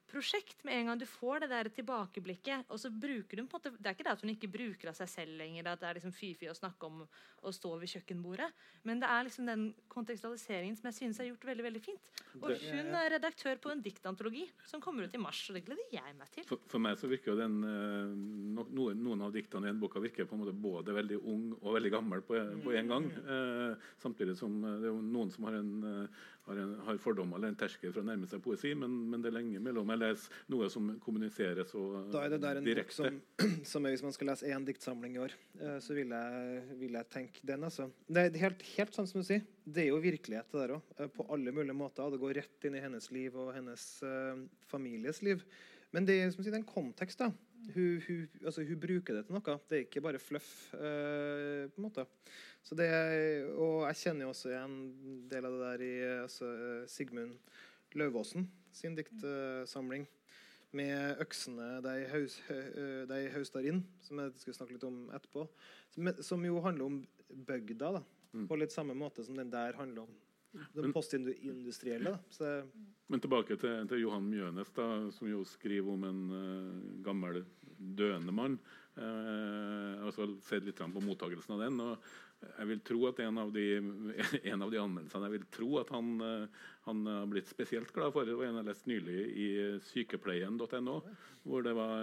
prosjekt med en gang du får det der tilbakeblikket. og så bruker du på en måte, Det er ikke det at hun ikke bruker av seg selv lenger, at det er liksom fy-fy å snakke om å stå ved kjøkkenbordet, men det er liksom den kontekstualiseringen som jeg synes er gjort veldig veldig fint. Og hun er redaktør på en diktantologi som kommer ut i mars, og det gleder jeg meg til. For, for meg så virker jo den eh, noen, av diktene i den boka virker på en måte både veldig ung og veldig gammel på, på en gang. Mm. Eh, samtidig som eh, det er noen som har en har, en, har fordommer eller en terskel for å nærme seg poesi, men, men det er lenge mellom. Jeg leser noe som kommuniseres så direkte. Da er det der en direkte. som, *clears throat* som er, Hvis man skal lese én diktsamling i år, uh, så vil jeg, vil jeg, tenke den. altså. Det er helt, helt sånn som du sier. Det er jo virkelighet, det der òg. Uh, på alle mulige måter. Det går rett inn i hennes liv og hennes uh, families liv. Men det er som sier, en kontekst. da. Hun, hun, altså, hun bruker det til noe. Det er ikke bare fluff. Uh, på en måte. Så det, og jeg kjenner jo også igjen en del av det der i altså, Sigmund Lauvåsen sin diktsamling. med øksene de, haus, de haustar inn, som jeg skal snakke litt om etterpå. Som, som jo handler om bygda, da, mm. på litt samme måte som den der handler om det postindustrielle. Da. Men tilbake til, til, Johan Mjønes, da, som jo skriver om en uh, gammel døende mann. Uh, altså Sett litt på mottakelsen av den. og jeg vil tro at en av de, *laughs* en av de anmeldelsene jeg vil tro at han, uh, han har blitt spesielt glad for, var en jeg leste nylig i sykepleien.no, hvor det var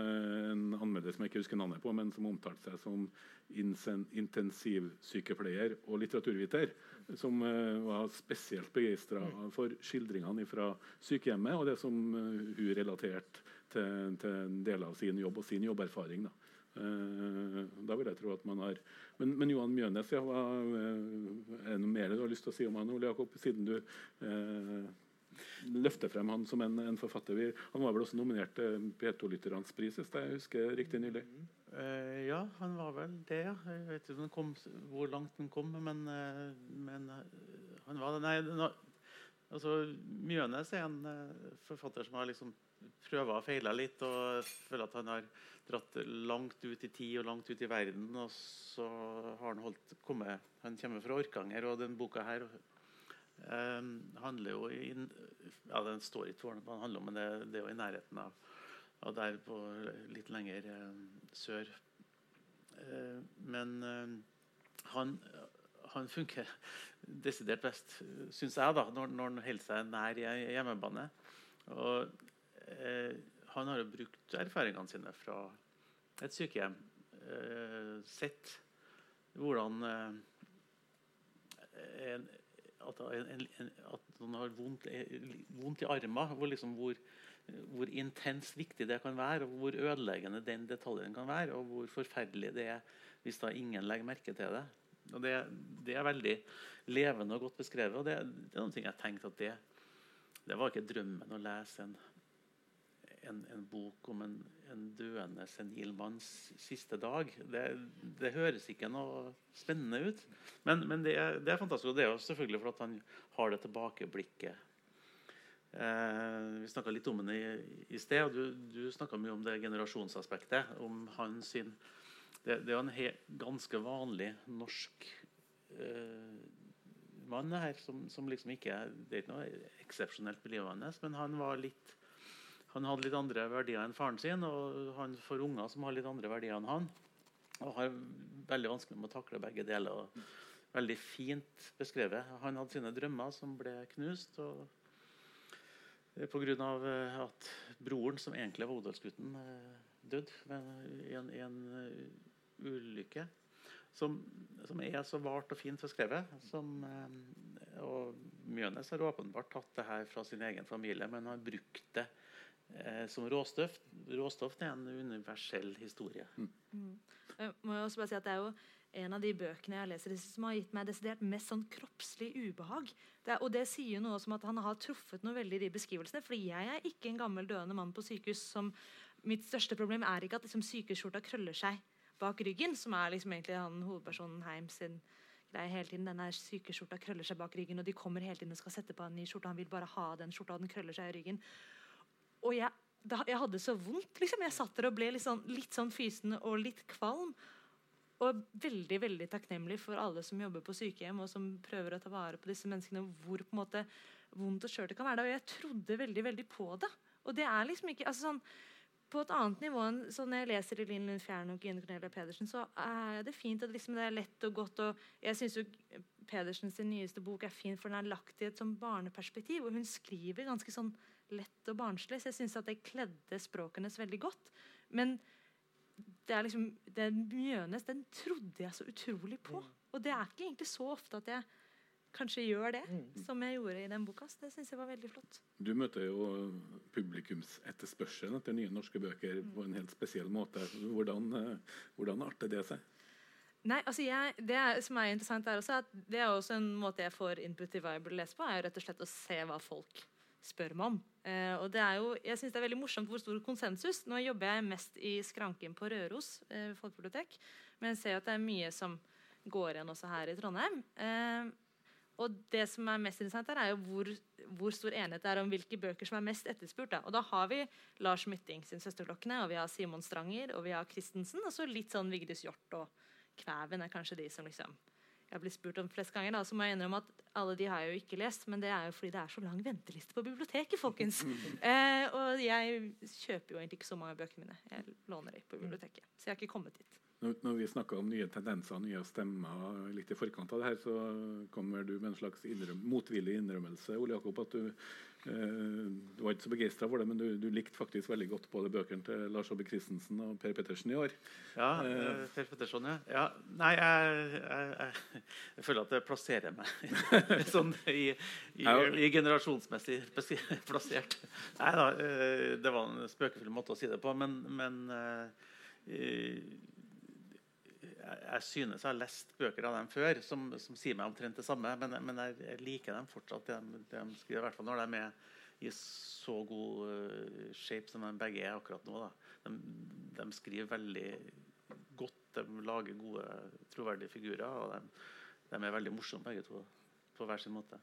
en anmelder som jeg ikke husker navnet på, men som omtalte seg som intensivsykepleier og litteraturviter som uh, var spesielt begeistra mm. for skildringene fra sykehjemmet og det som hun relaterte til, til, en del av sin jobb og sin jobberfaring. Da, da vil jeg tro at man har Men, men Johan Mjønes, ja, hva, er det noe mer du har lyst til å si om han, Ole Jakob, siden du løfter frem han som en, en forfatter. Han var vel også nominert til P2-lytternes pris, hvis jeg husker riktig nylig? Uh, ja, han var vel det. ja. Jeg vet ikke kom, hvor langt han kom, men, men han var det. Nei, altså, Mjønes er en forfatter som har liksom prøva og feiler litt, og føler at han har dratt langt ut i tid og langt ut i verden. Og så har han holdt kommet Han kommer fra Orkanger, og den boka her Um, handler jo i, ja, Den står ikke hva den handler om, men det, det, er jo i nærheten av, av der på litt lenger uh, sør. Uh, men uh, han, han, funker desidert best, syns jeg, da, når, når han holder seg nær hjemmebane. Og han har jo brukt erfaringene sine fra et sykehjem. sett hvordan en at, en, en, at noen har vondt, vondt i armen, hvor, liksom, hvor, hvor intenst viktig det kan være, og hvor ødeleggende den detaljen kan være, og hvor forferdelig det er hvis da ingen legger merke til det. Og det, det er veldig levende og godt beskrevet. og Det, det er noen ting jeg tenkte at det, det var ikke drømmen å lese en en, en, bok om en, en, døende senil manns siste dag. Det, det, høres ikke noe spennende ut. Men, men det, er, det, er, fantastisk. Og det er jo selvfølgelig for at han har det tilbakeblikket. Eh, vi snakka litt om det i, i sted, og du, du snakka mye om det generasjonsaspektet. Om hans sin Det, det er en he, ganske vanlig norsk eh, mann her, som, som, liksom ikke Det er ikke noe eksepsjonelt med livet hans, men han var litt han hadde litt andre verdier enn faren sin, og han får unger som har litt andre verdier enn han. Og har veldig vanskelig med å takle begge deler. Veldig fint beskrevet. Han hadde sine drømmer som ble knust. og Pga. Eh, at broren, som egentlig var odelsgutten, eh, døde i en, i en eh, ulykke. Som, som, er så vart og fint beskrevet. Som, og Mjønes har åpenbart tatt det her fra sin egen familie, men har brukt det som råstoff. Råstoff er en universell historie. Mm. Mm. Jeg må også bare si at Det er jo en av de bøkene jeg leser som har gitt meg desidert mest sånn kroppslig ubehag. Det er, og det sier noe som at han har truffet noe veldig i de beskrivelsene. fordi jeg er ikke en gammel døende mann på sykehus som Mitt største problem er ikke at liksom, sykehusskjorta krøller seg bak ryggen, som er liksom egentlig han hovedpersonen Heim sin greie hele tiden. Denne sykeskjorta krøller seg bak ryggen, og de kommer hele tiden og skal sette på en ny skjorte. Han vil bare ha den skjorta, og den krøller seg i ryggen. Og jeg, da, jeg hadde så vondt. liksom. Jeg satt der og ble litt sånn, litt sånn fysen og litt kvalm. Og veldig veldig takknemlig for alle som jobber på sykehjem og som prøver å ta vare på disse menneskene. Hvor på en måte vondt og skjørt det kan være. Og jeg trodde veldig veldig på det. Og det er liksom ikke altså sånn, På et annet nivå enn så når jeg leser Linn Lund Fjern og Gine Cornelia Pedersen, så er det fint at liksom det er lett og godt. og Jeg syns jo Pedersens nyeste bok er fin, for den er lagt i et sånn barneperspektiv. Og hun skriver ganske sånn lett og barnslig. Så jeg syns at det kledde språkenes veldig godt. Men det er liksom, den Mjønes den trodde jeg så utrolig på. Mm. Og det er ikke egentlig så ofte at jeg kanskje gjør det, mm. som jeg gjorde i den boka. Så det syns jeg var veldig flott. Du møter jo publikumsetterspørselen etter nye norske bøker mm. på en helt spesiell måte. Hvordan, eh, hvordan arter det seg? Nei, altså jeg, Det som er interessant, er også at det er også en måte jeg får input i Viable å lese på, er jo rett og slett å se hva folk spør om. Eh, og det er jo, jeg synes det er veldig morsomt hvor stor konsensus. Nå jobber jeg mest i skranken på Røros eh, folkebibliotek, men jeg ser at det er mye som går igjen også her i Trondheim. Eh, og det som er mest interessant her, er jo hvor, hvor stor enighet det er om hvilke bøker som er mest etterspurt. Da. Og da har vi Lars Mytting sin 'Søsterklokkene', og vi har Simon Stranger og vi har Christensen. Og så litt sånn Vigdis Hjorth og Kvæven er kanskje de som liksom jeg blir spurt om flest ganger. Da, så må jeg innrømme at alle de har jeg jo ikke lest, men det er jo fordi det er så lang venteliste på biblioteket, folkens. *laughs* Eh, og jeg kjøper jo egentlig ikke så mange av bøkene mine. Jeg låner dem på biblioteket. Så jeg har ikke kommet dit. Når, vi snakka om nye tendenser nye stemmer litt i forkant av det her, så kommer du med en slags innrøm, motvillig innrømmelse. Ole Jakob, at du, du var ikke så begeistra for det, men du, du, likte faktisk veldig godt både bøkene til Lars Aabye Christensen og Per Pettersen i år. Ja, eh, eh Per Pettersen, ja. ja. Nei, jeg, jeg, jeg, jeg, føler at det plasserer meg *laughs* sånn i, i, i, generasjonsmessig plassert. Nei da, eh, det var en spøkefull måte å si det på, men, men eh, jeg synes jeg har lest bøker av dem før som, som sier meg omtrent det samme, men, men jeg, jeg, liker dem fortsatt. De, de skriver, I hvert fall når de er i så god uh, shape som de begge er akkurat nå. De, de, skriver veldig godt, de lager gode, troverdige figurer. Og de, de er veldig morsomme begge to, på hver sin måte.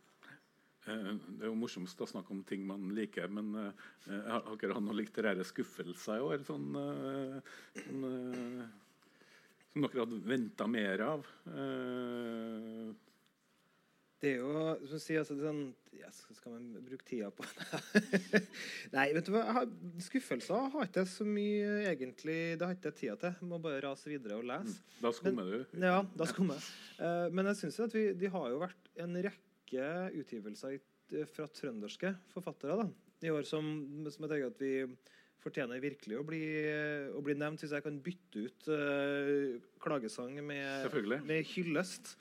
Eh, det er jo morsomst å snakke om ting man liker, men uh, har dere hatt noen litterære skuffelser i år? Sånn, uh, sånn som dere hadde venta mer av? Uh, det er jo som sier, altså, sånn, ja, Skal man bruke tida på det? *laughs* Nei, vet du hva? Har, skuffelser har ikke jeg så mye egentlig Det har ikke jeg tida til. Jeg må bare rase videre og lese. Mm, da skummer du? Ja, da skummer jeg. Uh, men jeg syns at vi, de har jo vært en rekke utgivelser fra trønderske forfattere da, i år som, som jeg tenker at vi fortjener virkelig å bli, å bli, nevnt. Hvis jeg kan bytte ut uh, klagesang med, med hyllest,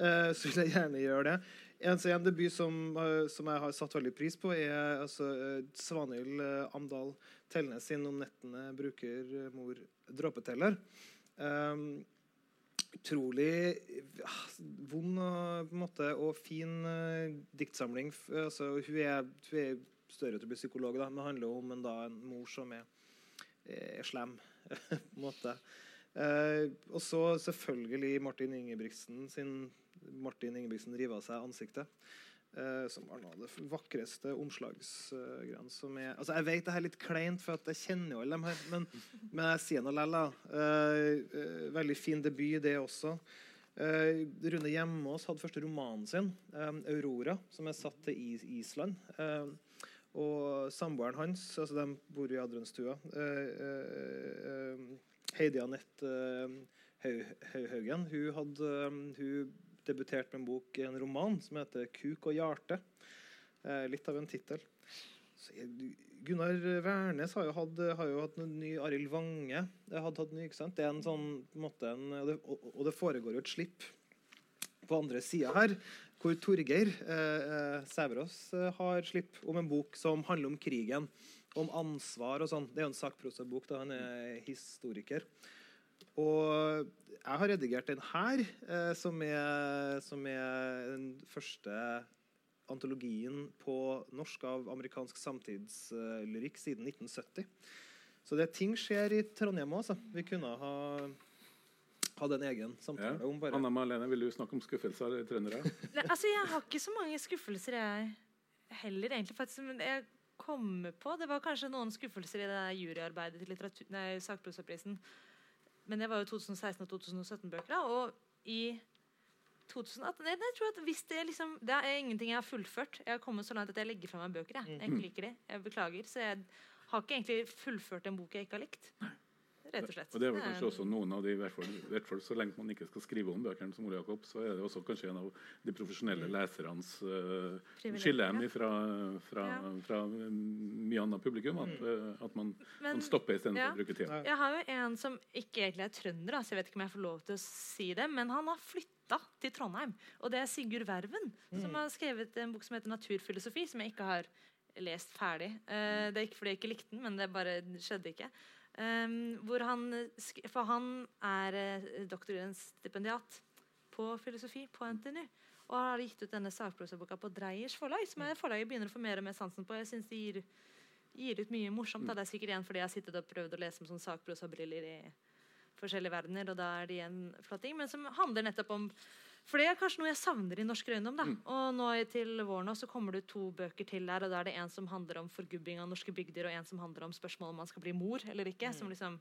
uh, så vil jeg gjerne gjøre det. En, en debut som, uh, som, jeg har satt veldig pris på, er altså, Svanhild Amdal Telnes sin 'Om nettene bruker mor dråpeteller'. Um, utrolig vond og, måte, og fin diktsamling. Altså, hun, er, hun er større til å bli psykolog, da, men det handler jo om en, da, en mor som er, er slem. *laughs* på en måte. Eh, og så selvfølgelig Martin Ingebrigtsen sin Martin Ingebrigtsen river av seg ansiktet. Eh, som var noe av det vakreste omslagsgreiene som er Altså, Jeg vet det er litt kleint, for jeg kjenner jo alle dem her, men, men jeg sier nå likevel. Eh, uh, veldig fin debut, det også. Uh, Rune Hjemmås hadde første romanen sin, um, 'Aurora', som er satt til is Island. Uh, og samboeren hans, altså de bor i Adrenstua eh, eh, eh, Heidi Anette Haughaugen, hun, hadde, hun debuterte med en bok, en roman som heter 'Kuk og hjerte'. litt av en tittel. Gunnar Wærnes har jo hatt, har jo hatt en ny Arild Vange. Det, hadde hatt ny, ikke sant? det er en sånn måte en, og, det, og, det, foregår jo et slipp på andre sida her hvor Torgeir eh, eh, Sæverås eh, har slipp om en bok som handler om krigen. Om ansvar og sånn. Det er jo en sakprosabok. da Han er historiker. Og jeg har redigert den her, eh, som, er, som, er, den første antologien på norsk av amerikansk samtidslyrikk siden 1970. Så det ting skjer i Trondheim òg. Vi kunne ha hadde en egen samtale ja. om. bare. Anna Malene, vil du snakke om skuffelser i trøndere? *laughs* altså, jeg har ikke så mange skuffelser, jeg heller. egentlig. Faktisk, men jeg kommer på, Det var kanskje noen skuffelser i det juryarbeidet til sakprosaprisen. Men det var jo 2016- og 2017-bøker. Og i 2018 nei, jeg tror at hvis Det liksom, det er ingenting jeg har fullført. Jeg har kommet så langt at jeg legger fra meg bøker. Jeg, jeg liker de. Jeg beklager. Så jeg har ikke egentlig fullført en bok jeg ikke har likt rett og slett. Og det er vel kanskje også noen av de, i hvert fall, i hvert fall så lenge man ikke skal skrive om bøkene, som Ole Jakob, så er det også kanskje en av de profesjonelle mm. lesernes uh, skillehem fra, fra, fra, fra, mye annet publikum. At, uh, at man, Men, man, stopper istedenfor ja. å bruke tida. Jeg har jo en som ikke egentlig er trønder, så jeg vet ikke om jeg får lov til å si det, men han har flytta til Trondheim. Og det er Sigurd Verven, mm. som har skrevet en bok som heter 'Naturfilosofi', som jeg ikke har lest ferdig. Uh, det er ikke fordi jeg ikke likte den, men det bare skjedde ikke. Um, han, for han er uh, stipendiat på filosofi på NTNU. Og har gitt ut denne sakprosaboka på Dreyers forlag, som er forlaget begynner å få mer og mer sansen på. Jeg synes de gir, gir ut mye morsomt. Da. Det er sikkert igjen fordi jeg har sittet og prøvd å lese om sånn sakprosabriller i forskjellige verdener, og da er det igjen flott ting. Men som handler nettopp om For det er kanskje noe jeg savner i norsk røyndom. da. Og nå til våren så kommer det to bøker til der, og da er det en som handler om forgubbing av norske bygder, og en som handler om spørsmålet om man skal bli mor eller ikke. som liksom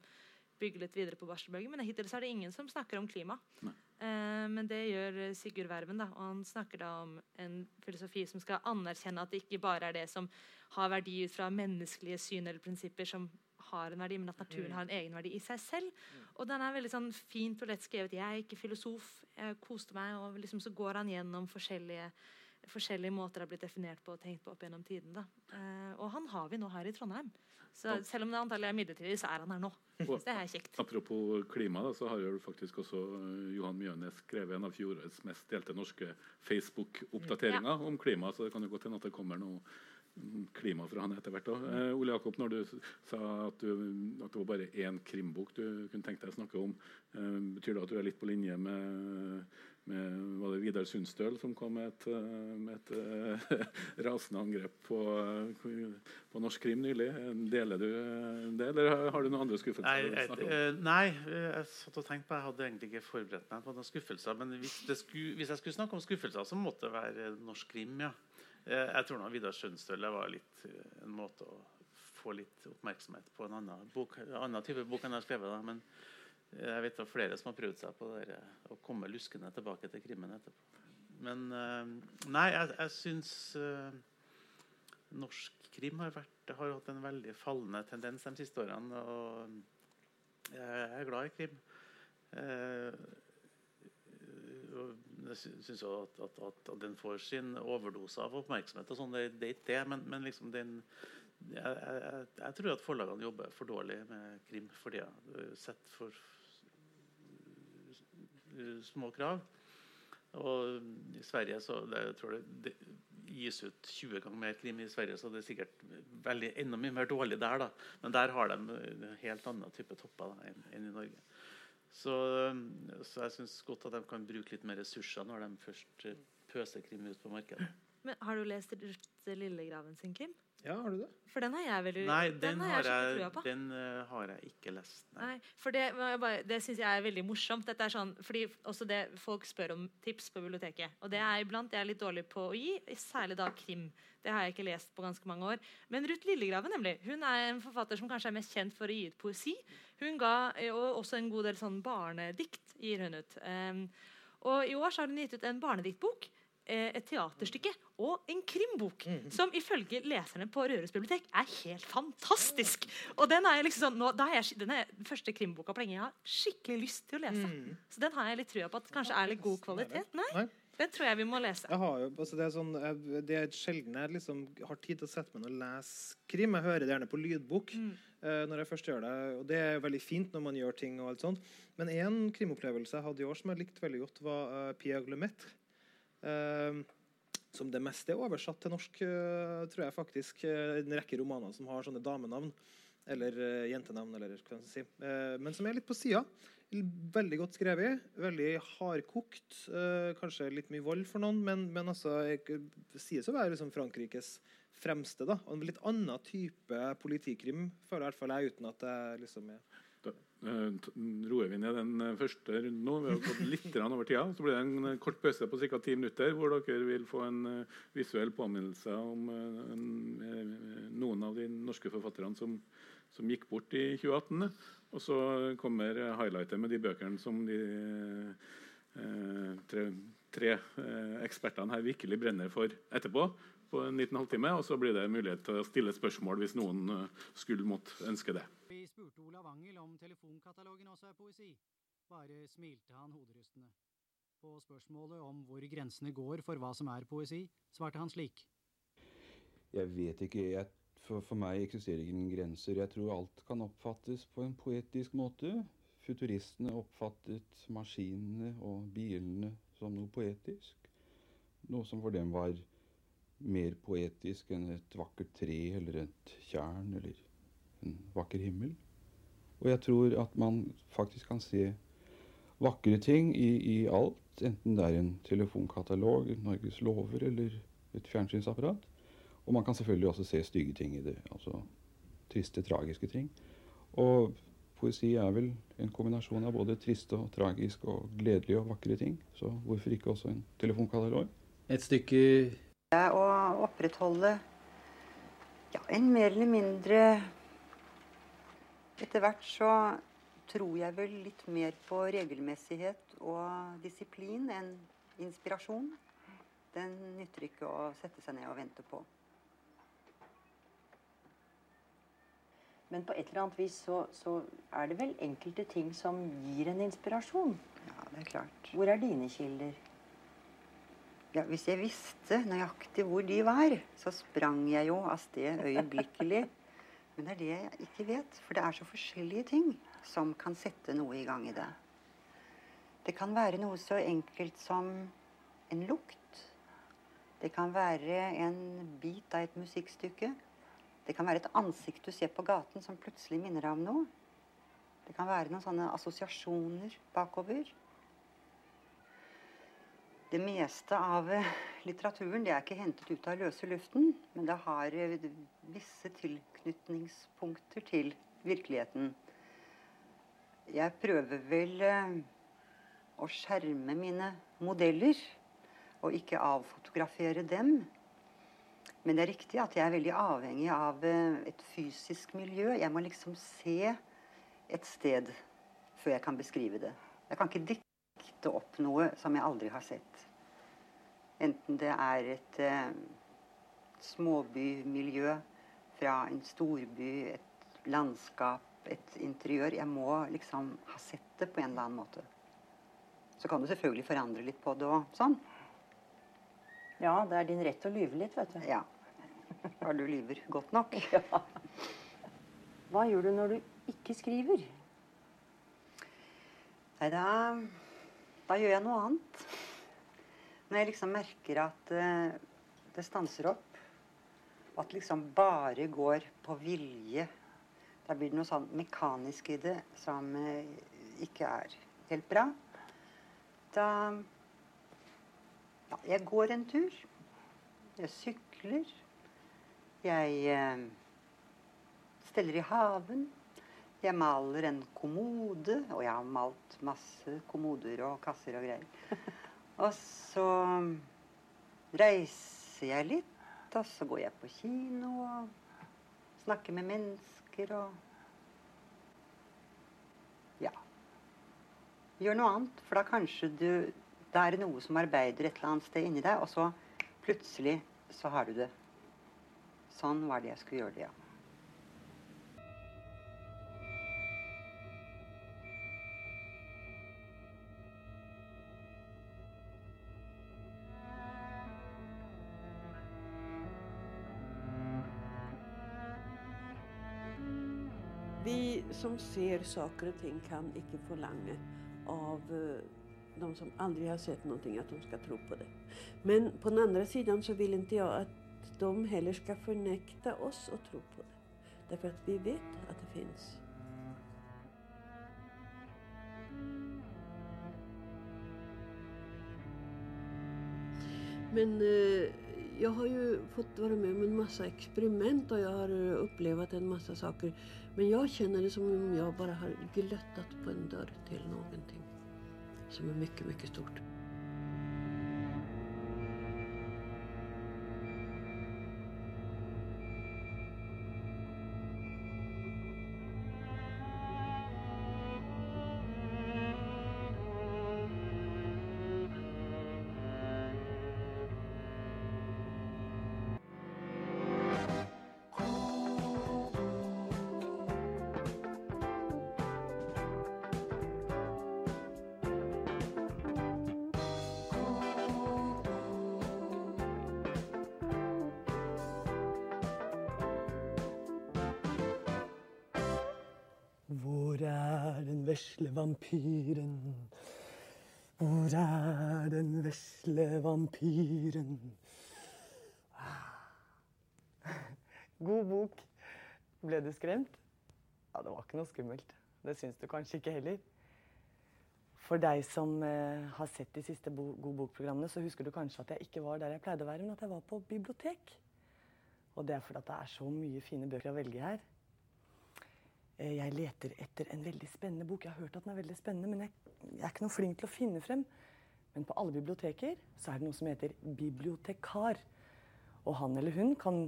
bygger litt videre på barselbølgen. Men hittil så er det ingen som snakker om klima. Eh, men det gjør Sigurd Verven. da, og Han snakker da om en filosofi som skal anerkjenne at det ikke bare er det som har verdi ut fra menneskelige syn eller prinsipper, som har en verdi, men at naturen har en egenverdi i seg selv. Og den er veldig sånn fint og lett skrevet. Jeg er ikke filosof. Jeg koste meg. Og liksom så går han gjennom forskjellige, forskjellige måter det har blitt definert på og tenkt på opp gjennom tiden. da. Eh, og han har vi nå her i Trondheim. Så selv om det antallet er midlertidig, så er han her nå. Så det er kjekt. Apropos klima, da, så har jo faktisk også eh, Johan Mjønes skrevet en av fjorårets mest delte norske Facebook-oppdateringer Ja. om klima. Så det kan jo godt hende at det kommer noe mm, klima fra han etter hvert òg. Eh, Ole Jakob, når du sa at, du, at det var bare én krimbok du kunne tenkt deg å snakke om, eh, betyr det at du er litt på linje med, med var det Vidar Sundstøl som kom med et, med et eh, *laughs* rasende angrep på, eh, på norsk krim nylig? Deler du eh, det, eller har du noen andre skuffelser? Nei, jeg, om? nei, jeg satt og tenkte på Jeg hadde egentlig ikke forberedt meg på noen skuffelser. Men hvis, det skulle, hvis jeg skulle snakke om skuffelser, så måtte det være norsk krim. ja. Eh, Jeg tror nå Vidar Skjønstøle var litt eh, en måte å få litt oppmerksomhet på en annen, bok, en annen type bok enn jeg har skrevet. Da. Men eh, jeg vet det er flere som har prøvd seg på det å komme luskende tilbake til krimmen etterpå. Men nei, jeg, jeg syns norsk krim har, vært, har hatt en veldig fallende tendens de siste årene. Og jeg er glad i krim. Eh, og syns jo at, at, at, den får sin overdose av oppmerksomhet. og sånn, Det, det er ikke det, men, men liksom den jeg, jeg, jeg, jeg tror at forlagene jobber for dårlig med krim for tida. Sett for små krav. Og i Sverige så det, jeg tror det, det gis ut 20 ganger mer krim i Sverige, så det er sikkert veldig, enda mye mer dårlig der. da. Men der har de helt annen type topper da, enn, enn i Norge. Så, så jeg syns godt at de kan bruke litt mer ressurser når de først eh, pøser krim ut på markedet. Men har du lest Ruth Lillegraven sin krim? Ja, har du det? For den har jeg veldig Nei, den, har skikkelig jeg, trua på. den uh, har jeg ikke lest. Nei. Nei, for Det, bare- det syns jeg er veldig morsomt. Dette er sånn, fordi også det Folk spør om tips på biblioteket. Og det er iblant jeg er litt dårlig på å gi, særlig da krim. Det har jeg ikke lest på ganske mange år. Men Ruth Lillegraven nemlig, hun er en forfatter som kanskje er mest kjent for å gi ut poesi. Hun ga eh, og også en god del sånn barnedikt. gir hun ut. Um, og I år så har hun gitt ut en barnediktbok, et teaterstykke og en krimbok. Som ifølge leserne på Røros bibliotek er helt fantastisk. Og den er liksom sånn, nå, da jeg, den er den første krimboka på lenge jeg har skikkelig lyst til å lese. Så den har jeg litt trua på at kanskje er litt god kvalitet. Nei, Nei. den tror jeg vi må lese. Jeg har jo, altså det er sånn, det er sjelden jeg liksom har tid til å sette meg ned og lese krim. Jeg hører det gjerne på lydbok eh, når jeg først gjør det. Og det er veldig fint når man gjør ting og alt sånt. Men en krimopplevelse jeg hadde i år som jeg likte veldig godt, var uh, Pia Glumet. Eh, som det meste er oversatt til norsk, eh, tror jeg faktisk. eh, en rekke romaner som har sånne damenavn. Eller eh, jentenavn, eller hva skal si. Eh, men som er litt på sida. Veldig godt skrevet. Veldig hardkokt. Kanskje litt mye vold for noen, men, men altså, sies å være liksom Frankrikes fremste. da, og En litt annen type politikrim, føler i hvert fall jeg, uten at jeg liksom er roer vi ned den eh, første runden nå. Vi har gått litt *laughs* over tida. Så blir det en eh, kort pause på ca. ti minutter, hvor dere vil få en eh, visuell påminnelse om eh, en, eh, noen av de norske forfatterne som, som gikk bort i 2018. Og så kommer eh, highlightet med de bøkene som de eh, tre, tre eh, ekspertene her virkelig brenner for etterpå. På en liten halvtime, og så blir det mulighet til å stille spørsmål hvis noen eh, skulle måtte ønske det. Vi spurte Olav Angel om telefonkatalogen også er poesi. Bare smilte han hoderystende. På spørsmålet om hvor grensene går for hva som er poesi, svarte han slik. Jeg vet ikke. Jeg, for, for meg eksisterer ingen grenser. Jeg tror alt kan oppfattes på en poetisk måte. Futuristene oppfattet maskinene og bilene som noe poetisk. Noe som for dem var mer poetisk enn et vakkert tre eller et tjern eller en vakker himmel. Og jeg tror at man faktisk kan se vakre ting i, i alt. enten det er en telefonkatalog, Norges lover eller et fjernsynsapparat. Og man kan selvfølgelig også se stygge ting i det. Altså triste, tragiske ting. Og poesi er vel en kombinasjon av både triste og tragisk og gledelige og vakre ting. Så hvorfor ikke også en telefonkatalog? Et stykke Å opprettholde ja, en mer eller mindre Etter hvert så tror jeg vel litt mer på regelmessighet og disiplin enn inspirasjon. Den nytter ikke å sette seg ned og vente på. Men på et eller annet vis så, så er det vel enkelte ting som gir en inspirasjon. Ja, det er klart. Hvor er dine kilder? Ja, Hvis jeg visste nøyaktig hvor de var, så sprang jeg jo av sted øyeblikkelig. Men det er det jeg ikke vet, for det er så forskjellige ting som kan sette noe i gang i det. Det kan være noe så enkelt som en lukt. Det kan være en bit av et musikkstykke. Det kan være et ansikt du ser på gaten som plutselig minner deg om noe. Det kan være noen sånne assosiasjoner bakover. Det meste av eh, litteraturen det er ikke hentet ut av løse luften, men det har eh, visse tilknytningspunkter til virkeligheten. Jeg prøver vel eh, å skjerme mine modeller, og ikke avfotografere dem. Men det er riktig at jeg er veldig avhengig av et fysisk miljø. Jeg må liksom se et sted før jeg kan beskrive det. Jeg kan ikke dikte opp noe som jeg aldri har sett. Enten det er et eh, småbymiljø fra en storby, et landskap, et interiør. Jeg må liksom ha sett det på en eller annen måte. Så kan du selvfølgelig forandre litt på det og sånn. Ja, det er din rett å lyve litt, vet du. Ja. Bare du lyver godt nok. *laughs* Ja. Hva gjør du når du ikke skriver? Nei, da, da gjør jeg noe annet. Når jeg liksom merker at uh, det stanser opp, og at det liksom bare går på vilje Da blir det noe sånn mekanisk i det som uh, ikke er helt bra. Da ja, Jeg går en tur. Jeg sykler. Jeg uh, steller i haven. Jeg maler en kommode, og jeg har malt masse kommoder og kasser og greier. *laughs* Og så reiser jeg litt, og så går jeg på kino og snakker med mennesker og Ja. Gjør noe annet, for da kanskje du Det er noe som arbeider et eller annet sted inni deg, og så plutselig så har du det. Sånn var det jeg skulle gjøre det, ja. Som ser saker og ting, kan ikke forlange av eh, de som aldri har sett noe, at de skal tro på det. Men på den andre siden så vil ikke jeg at de heller skal fornekte oss å tro på det. Derfor at vi vet at det fins. Men eh, jag har ju fått vara med om en massa experiment och jag har eh, upplevt en massa saker. Men jag känner det som om jag bara har glöttat på en dörr till någonting som är mycket, mycket stort. Vampyren? Hvor er den vesle vampyren? God bok. Ble du skremt? Ja, det var ikke noe skummelt. Det syns du kanskje ikke heller. For deg som eh, har sett de siste bo God bok-programmene, så husker du kanskje at jeg ikke var der jeg pleide å være, men at jeg var på bibliotek. Og det er fordi det er så mye fine bøker å velge her. Eh, Jeg leter etter en veldig spennende bok. Jeg har hørt at den er veldig spennende, men jeg, jeg er ikke noe flink til å finne frem. Men på alle biblioteker så er det noe som heter bibliotekar. Og han eller hun kan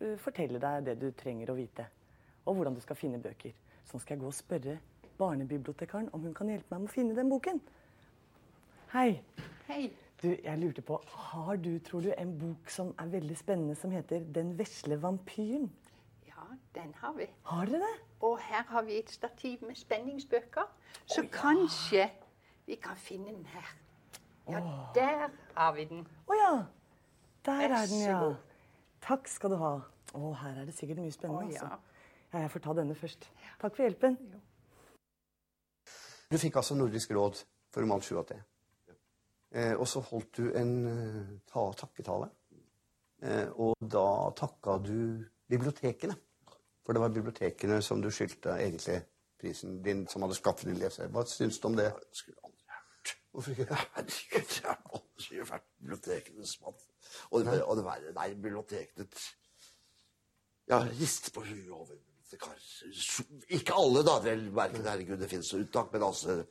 eh, fortelle deg det du trenger å vite. Og hvordan du skal finne bøker. Så nå skal jeg gå og spørre barnebibliotekaren om hun kan hjelpe meg med å finne den boken. Hei. Hei. Du, jeg lurte på, Har du, tror du, en bok som er veldig spennende, som heter 'Den vesle vampyren'? Ja, den har vi. Har dere det? Og her har vi et stativ med spenningsbøker. Så kanskje vi kan finne den her. Ja, der har vi den. Å ja. Der er den, ja. Takk skal du ha. Å, her er det sikkert mye spennende. Ja. altså. Ja, jeg får ta denne først. Takk for hjelpen. Du fikk altså Nordisk råd for roman 7 og 8. Eh, og så holdt du en eh, ta takketale. Eh, og da takka du bibliotekene. For det var bibliotekene som du skyldte egentlig prisen din, som hadde skaffet din leser. Hva syns du om det? det skulle aldri hørt. Hvorfor ikke? Herregud, jeg har aldri vært bibliotekenes mann. Og det, og det verre, nei, bibliotekene Ja, rister på huet over bibliotekarer. Ikke alle, da, vel, merket herregud, det finnes unntak, men altså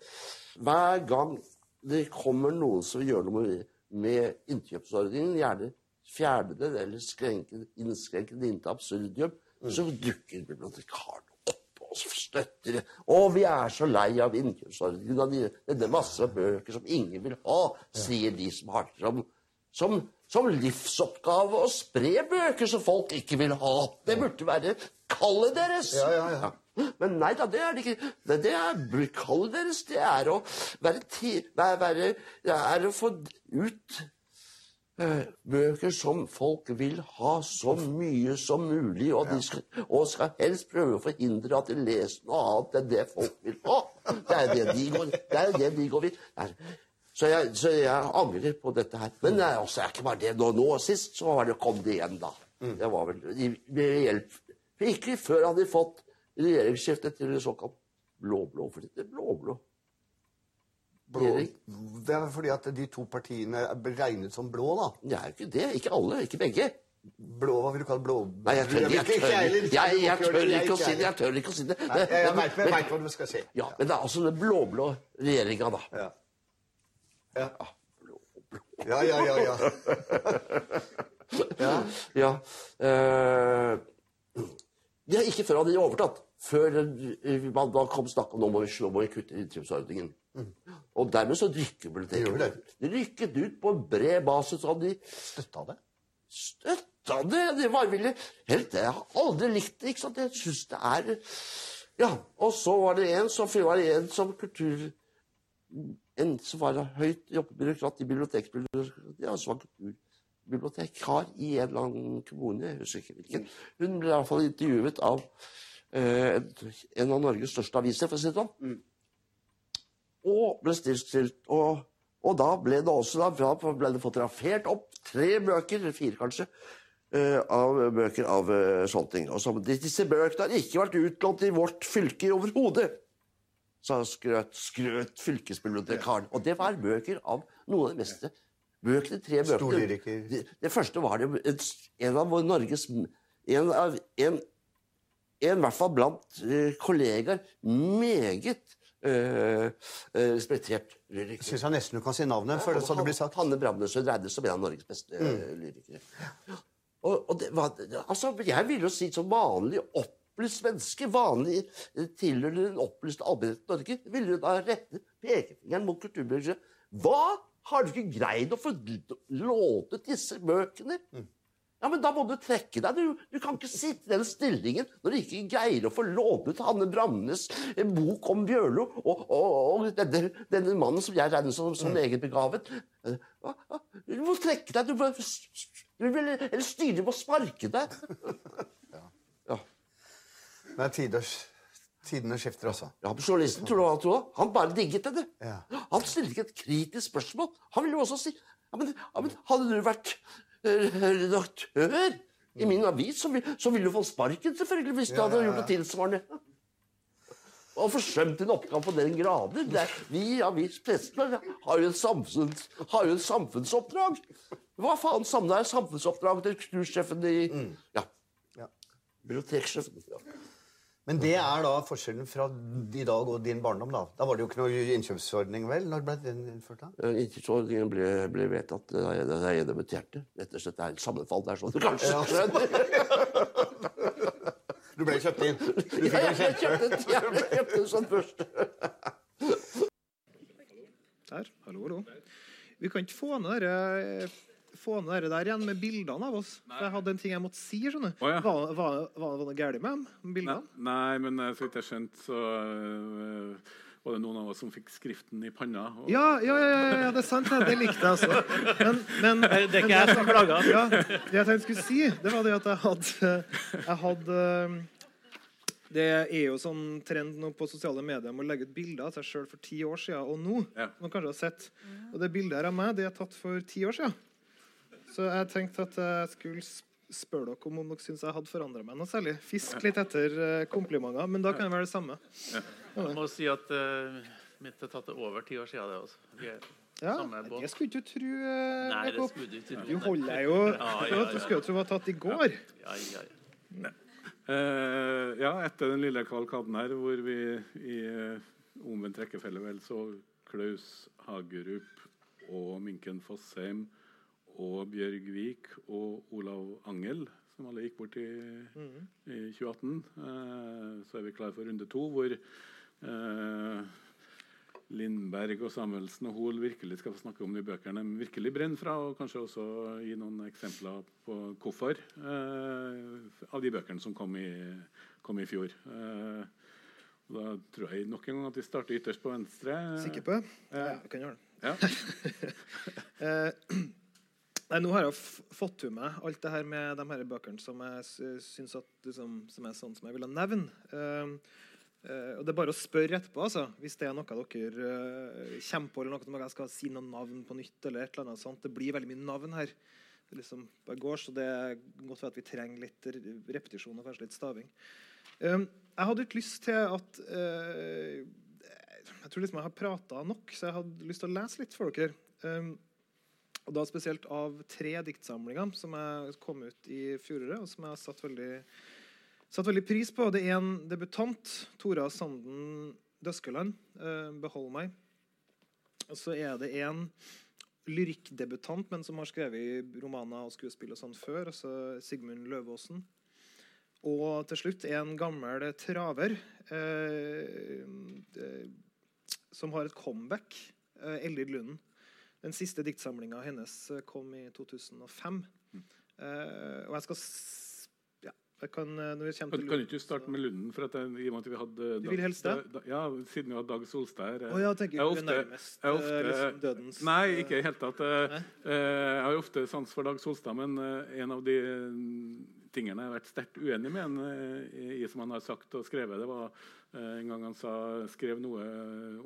Hver gang det kommer noen som vil gjøre noe med, med innkjøpsordningen, gjerne fjerne det eller skrenke, innskrenke det inn til så dukker bibliotekaren opp og støtter det. Å, vi er så lei av innkjøpsordningen av de- denne masse bøker som ingen vil ha, sier de som har det som, som, som livsoppgave å spre bøker som folk ikke vil ha. Det burde være kallet deres. Ja, ja, ja. Men nei da, det er det ikke. Det, det er kallet deres. Det er å være, ti, være, være Det er å få ut bøker som folk vil ha så mye som mulig, og, de skal, og skal helst prøve å forhindre at de leser noe annet enn det folk vil ha. Det er det de går, det er det de går Så jeg, så jeg angrer på dette her. Men det er også ikke bare det. Nå, nå sist så var det, kom det igjen, da. Det var vel med hjelp Ikke før hadde de fått regjeringsskiftet til det såkalt blå-blå. For det blå-blå. Blå. Det er fordi at de to partiene er beregnet som blå, da? Det er jo ikke det. Ikke alle. Ikke begge. Blå, Hva vil du kalle blå? Nei, jeg tør, jeg tør, jeg, jeg, tør ikke å si det. Jeg tør ikke å si det. Nei, jeg, jeg vet hva du skal si. Ja, men det er altså den blå-blå regjeringa, da. Ja. Ja. Ja, ja, ja, ja. ja. ja. eh, de har ikke før hadde de overtatt. Før eh, man da kom snakk om nå må vi slå må vi kutte innkjøpsordningen. Og dermed så rykker biblioteket. De rykket ut på en bred basis. Og de Støtta det? Støtta det! Det var ville helt Jeg har aldri likt det. ikke sant? Jeg syns det er Ja. Og så var det en som var det en som kultur... En som var høyt byråkrat i bibliotekbiblioteket, ja, som var kulturbibliotekar i en eller annen kommune, jeg husker ikke hvilken. Hun ble i hvert fall intervjuet av eh, en av Norges største aviser, for å si det sånn. Og ble stilt, og, og da ble det også da, ble det fotografert opp tre bøker, fire kanskje, eh, av bøker av eh, sånne ting. Og så, disse bøkene har ikke vært utlånt i vårt fylke overhodet. Så skrøt, skrøt fylkesbibliotekaren. Og det var bøker av noen av de beste Bøkene, tre bøkene. Det, det første var det en, av vår Norges En av en, en i hvert fall blant eh, kollegaer meget eh, respektert lyriker. Syns jeg nesten du kan si navnet, før det, så det blir sagt. Hanne Bramnesø regnes som en av Norges beste Mm. eh, lyrikere. Og, og det var, altså, jeg vil jo si som vanlig opplyst menneske, vanlig tilhører den opplyste allmennheten Norge, ville da rette pekefingeren mot kulturbransjen. Hva har du ikke greid å få lånt disse bøkene? Ja, men da må du trekke deg. Du, du kan ikke sitte i den stillingen når du ikke greier å få lånt ut Hanne Bramnes bok om Bjørlo og, og, og denne, denne mannen som jeg regner som, som meget begavet. Du må trekke deg. Du må, du vil, eller styret må sparke deg. *laughs* Ja. Men tiders, tidene skifter også. Ja, men Journalisten tror du han tror? Han bare digget det. Ja. Han stilte ikke et kritisk spørsmål. Han ville jo også si ja, men, ja, men Hadde du vært redaktør i min avis, så, vil, så ville du fått sparken, selvfølgelig, hvis du Ja, hadde ja, hadde gjort det tilsvarende. Og forsømt en oppgave på den grader. Er, vi i avisprestene har jo, en samfunns, har jo en samfunnsoppdrag. Hva faen savner jeg samfunnsoppdrag til kultursjefen i Ja. Biblioteksjefen. Ja. Men det er da forskjellen fra i dag og din barndom, da. Da var det jo ikke noe innkjøpsordning, vel? Når ble den innført, da? Eh, Innkjøpsordningen ble, ble vedtatt da jeg, da jeg debuterte. Rett og slett det er et sammenfall der, sånn du *laughs* kanskje Ja. skjønner. *laughs* Du ble kjøpt inn? Du fikk Ja, jeg kjøpte den- jeg ble kjøpt sånn først. Der. Hallo, hallo. Vi kan ikke få ned dere få ned dere der igjen med bildene av oss. For jeg hadde en ting jeg måtte si. skjønner du. Å, ja. Var, var, var det noe galt med dem? bildene? Nei, men eh, så vidt jeg skjønte, så uh, var det noen av oss som fikk skriften i panna. og- Ja, ja, ja, ja, ja, det er sant. Det, det likte jeg også. Men, men, Det er ikke jeg som klager. Ja, det jeg tenkte skulle si, det var det at jeg hadde, jeg hadde Det er jo sånn trend nå på sosiale medier om å legge ut bilder av seg sjøl for ti år siden og nå. Som man kanskje har sett. Og det bildet her av meg det er tatt for ti år siden. Så jeg tenkte at jeg skulle spørre dere om om dere syns jeg hadde forandra meg noe særlig. Fisk litt etter eh, komplimenter, men da kan det være det samme. Jeg må si at uh, mitt har tatt det over ti år siden. Det også. Ja, det skulle du ikke tro. eh, Nei, det skulle du ikke tro. Du holder deg jo Ja, ja, ja. Du skulle jo tro det var tatt i går. Ja, ja, ja. Uh, ja, etter den lille kavalkaden her, hvor vi i uh, omvendt rekkefølge vel så Klaus Hagerup og Minken Fossheim og Bjørg Vik og Olav Angel, som alle gikk bort i, mm. i 2018, eh, så er vi klar for runde to, hvor eh, Lindberg og Samuelsen og Hoel virkelig skal få snakke om de bøkene de virkelig brenner fra, og kanskje også gi noen eksempler på hvorfor eh, av de bøkene som kom i, kom i fjor. Eh, og da tror jeg nok en gang at vi starter ytterst på venstre. Sikker på? Ja. Ja, vi kan gjøre det. Ja. *laughs* *laughs* Nei, nå har jeg fått til meg alt det her med de her bøkene som jeg synes at, liksom, som er sånn som jeg ville nevne. Eh, uh, og Det er bare å spørre etterpå altså, hvis det er noe dere uh, kommer på, eller noe som jeg skal si noen navn på nytt. eller et eller annet sånt. Det blir veldig mye navn her. Det liksom går, så det er godt for at vi trenger litt repetisjon og kanskje litt staving. Um, jeg hadde ikke lyst til at eh, Jeg tror liksom jeg har prata nok, så jeg hadde lyst til å lese litt for dere. Um, og da spesielt av tre diktsamlinger som jeg kom ut i fjoråret, og som jeg har satt veldig, satt veldig pris på. Det er en debutant, Tora Sanden Døskeland, eh, 'Behold meg'. Og så er det en lyrikkdebutant, men som har skrevet romaner og skuespill og sånn før, altså Sigmund Løvaasen. Og til slutt en gammel traver eh, eh, som har et comeback. Eh, Eldrid Lunden. Den siste diktsamlinga hennes eh, kom i 2005. Uh, og jeg skal ja, jeg kan, eh, når vi kommer Kan, til kan du ikke starte med Lunden? For at jeg, i og med at vi hadde Du vil helst det? Da- Ja, siden vi hadde Dag Solstad her. Oh, ja, tenker jeg du nærmest, jeg ofte, eh, liksom dødens, Nei, ikke i det hele tatt. Eh, eh, jeg har jo ofte sans for Dag Solstad, men eh, en av de mm, tingene jeg har vært sterkt uenig med ham eh, i, som han har sagt og skrevet, det var eh, en gang han sa, skrev noe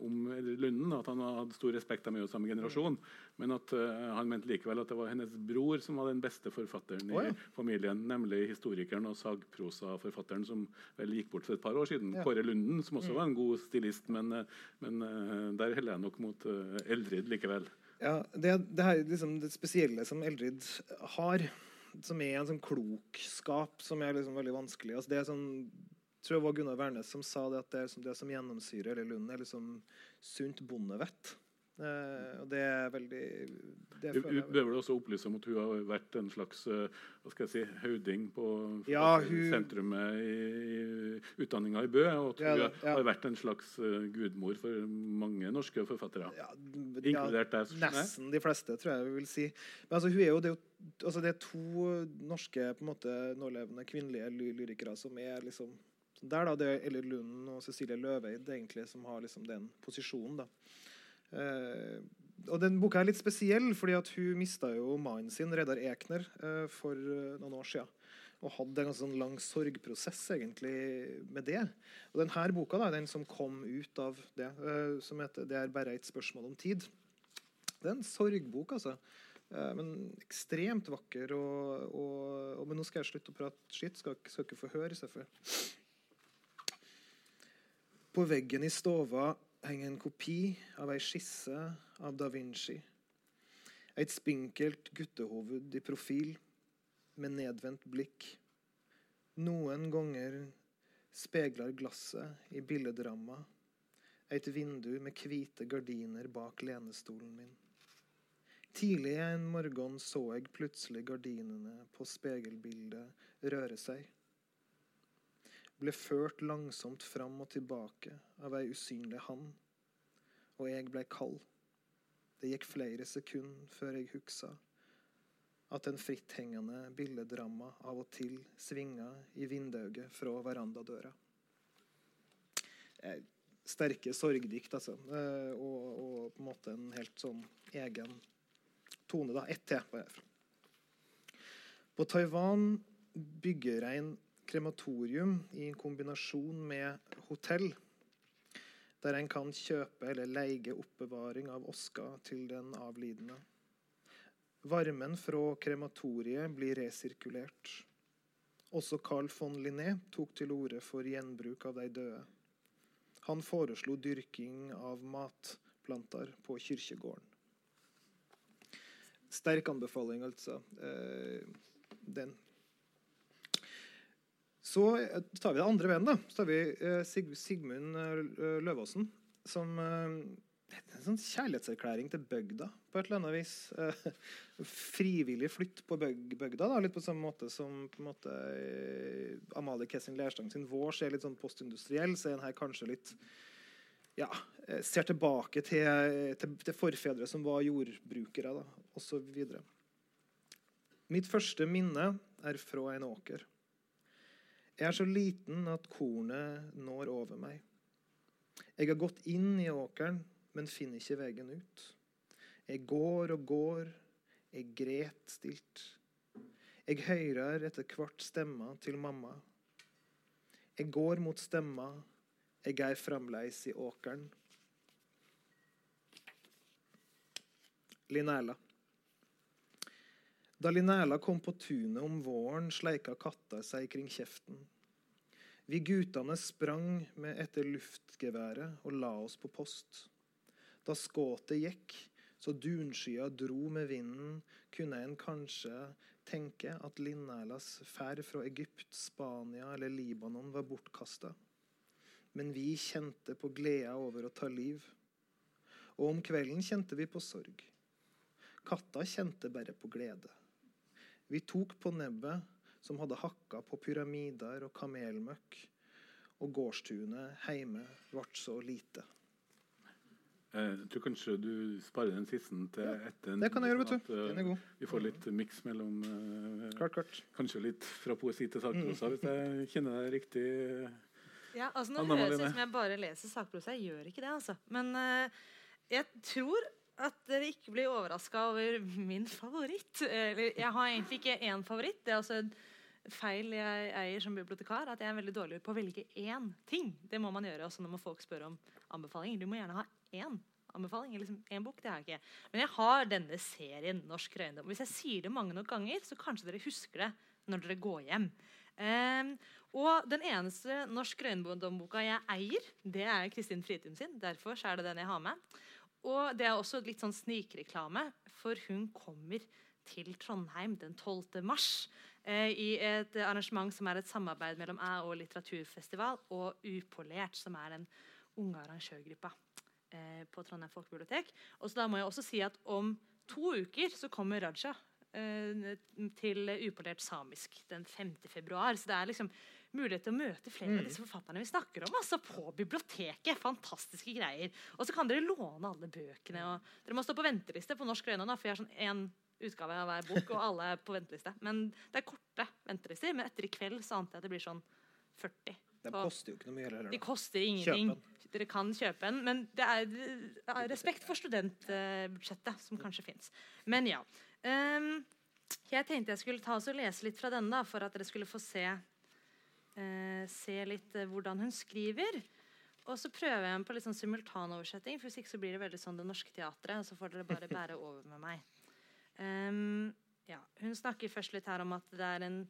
om Lunden, at han hadde stor respekt av meg og samme generasjon, men at eh, han mente likevel at det var hennes bror som var den beste forfatteren oh, ja. i familien, nemlig historikeren og sagprosaforfatteren som vel gikk bort for et par år siden, Ja. Kåre Lunden, som også Mm. var en god stilist, men, men der heller jeg nok mot Eldrid likevel. Ja, det, det er liksom det spesielle som Eldrid har, som er en sånn klokskap som er liksom veldig vanskelig altså det er sånn, jeg tror det var Gunnar Wærnes som sa det at det, er som, det som gjennomsyrer hele Lund, er liksom sunt bondevett. Eh, og det er veldig det Du føler du bør vel også opplyse om at hun har vært en slags uh, hva skal jeg si, høvding på Ja, hun- sentrumet i, i utdanninga i Bø, og at hun ja. har vært en slags uh, gudmor for mange norske forfattere. Inkludert deg. Nesten de fleste, tror jeg vi vil si. Men altså, hun er jo, det, er jo, altså, det er to norske på en måte, nålevende kvinnelige ly lyrikere som er liksom der. da, Det er Eller Lunden og Cecilie Løveid egentlig som har liksom den posisjonen. da. Eh, og den boka er litt spesiell, fordi at hun mista jo mannen sin, Reidar Ekner, uh, for eh, noen år siden. Og hadde en ganske sånn lang sorgprosess egentlig med det. Og denne boka, da, den som kom ut av det, uh, som heter 'Det er bare et spørsmål om tid', det er en sorgbok, altså. Men ekstremt vakker. Og, og, og, men nå skal jeg slutte å prate skitt. Skal, skal ikke få høre, selvfølgelig. På veggen i stova henger en kopi av ei skisse av da Vinci. Et spinkelt guttehoved i profil, med nedvendt blikk. Noen ganger spegler glasset i billedramma et vindu med hvite gardiner bak lenestolen min. Tidlig en morgen så jeg plutselig gardinene på speilbildet røre seg. Ble ført langsomt fram og tilbake av ei usynlig hand, og jeg ble kald. Det gikk flere sekunder før jeg huksa at den fritthengende billedramma av og til svinga i vindauget fra verandadøra. Eh, sterke sorgdikt, altså. Eh, og, og, på en måte en helt sånn egen tone. da. Ett til. På Taiwan bygger en krematorium i kombinasjon med hotell, der en kan kjøpe eller leie oppbevaring av oska til den avlidende. Varmen fra krematoriet blir resirkulert. Også Carl von Linné tok til orde for gjenbruk av de døde. Han foreslo dyrking av matplanter på kirkegården. Sterk anbefaling, altså. Eh, den. Så eh, tar vi det andre veien. da. Så tar vi eh, Sig Sigmund eh, Løvaasen, som En sånn kjærlighetserklæring til bygda, på et eller annet vis. Frivillig flytt på bygda, da, litt på samme måte som på en måte, Amalie Kessin Lerstang sin 'Vår' er litt sånn postindustriell, så er den her kanskje litt ja, ser tilbake til, til, til forfedre som var jordbrukere, da, osv. Mitt første minne er fra en åker. Jeg er så liten at kornet når over meg. Jeg har gått inn i åkeren, men finner ikke veien ut. Jeg går og går, jeg gret stilt. Jeg hører etter hvert stemma til mamma. Jeg går mot stemma, jeg er fremdeles i åkeren. Linnæla. Da Linnæla kom på tunet om våren, sleika katta seg kring kjeften. Vi guttene sprang med etter luftgeværet og la oss på post. Da skuddet gikk, så dunskya dro med vinden, kunne en kanskje tenke at Linnælas ferd fra Egypt, Spania eller Libanon var bortkasta. Men vi kjente på gleda over å ta liv. Og om kvelden kjente vi på sorg. Katta kjente bare på glede. Vi tok på nebbet, som hadde hakka på pyramider og kamelmøkk, og gårdstunet heime ble så lite. Eh, Jeg tror kanskje du sparer den siste til etter. det kan jeg gjøre, vet du. eh, Den er god. Vi får litt miks mellom eh, Klart, klart. Kanskje litt fra poesi til sakprosa, Mm. hvis jeg kjenner deg riktig. Ja, altså Nå høres det ut som jeg bare leser sakprosa. Jeg gjør ikke det, altså. Men eh, jeg tror at dere ikke blir overraska over min favoritt. Eller, jeg har egentlig ikke én favoritt. Det er også en feil jeg eier som bibliotekar. At jeg er veldig dårlig på å velge én ting. Det må man gjøre også når folk spør om anbefalinger. Du må gjerne ha én anbefaling. Liksom én bok. Det har jeg ikke. Men jeg har denne serien Norsk røyndom. Hvis jeg sier det mange nok ganger, så kanskje dere husker det når dere går hjem. Um, og den eneste norsk røyndomboka jeg eier, det er Kristin Fritun sin. Derfor er det den jeg har med. Og det er også litt sånn snikreklame, for hun kommer til Trondheim den 12. mars. Eh, I et arrangement som er et samarbeid mellom jeg og Litteraturfestival og Upolert, som er den unge arrangørgruppa eh, på Trondheim folkebibliotek. Og så da må jeg også si at om to uker så kommer Raja eh, til Upolert samisk den 5. februar. Så det er liksom mulighet til å møte flere Mm. av disse forfatterne vi snakker om altså på biblioteket. Fantastiske greier. Og så kan dere låne alle bøkene. Og dere må stå på venteliste på Norsk da, for jeg har sånn én utgave av hver bok, og alle er på venteliste. Men det er korte ventelister. Men etter i kveld så antar jeg at det blir sånn 40. De koster jo ikke noe mye heller. de koster ingenting. Dere kan kjøpe en, men det er, det er respekt for studentbudsjettet som kanskje fins. Men ja. Um, jeg tenkte jeg skulle ta oss og lese litt fra denne, da, for at dere skulle få se, eh, se litt eh, hvordan hun skriver. Og så prøver jeg på litt sånn simultanoversetting, for hvis ikke så blir det veldig sånn Det Norske Teatret. Og så får dere bare bære *laughs* over med meg. Um, ja, hun snakker først litt her om at det er en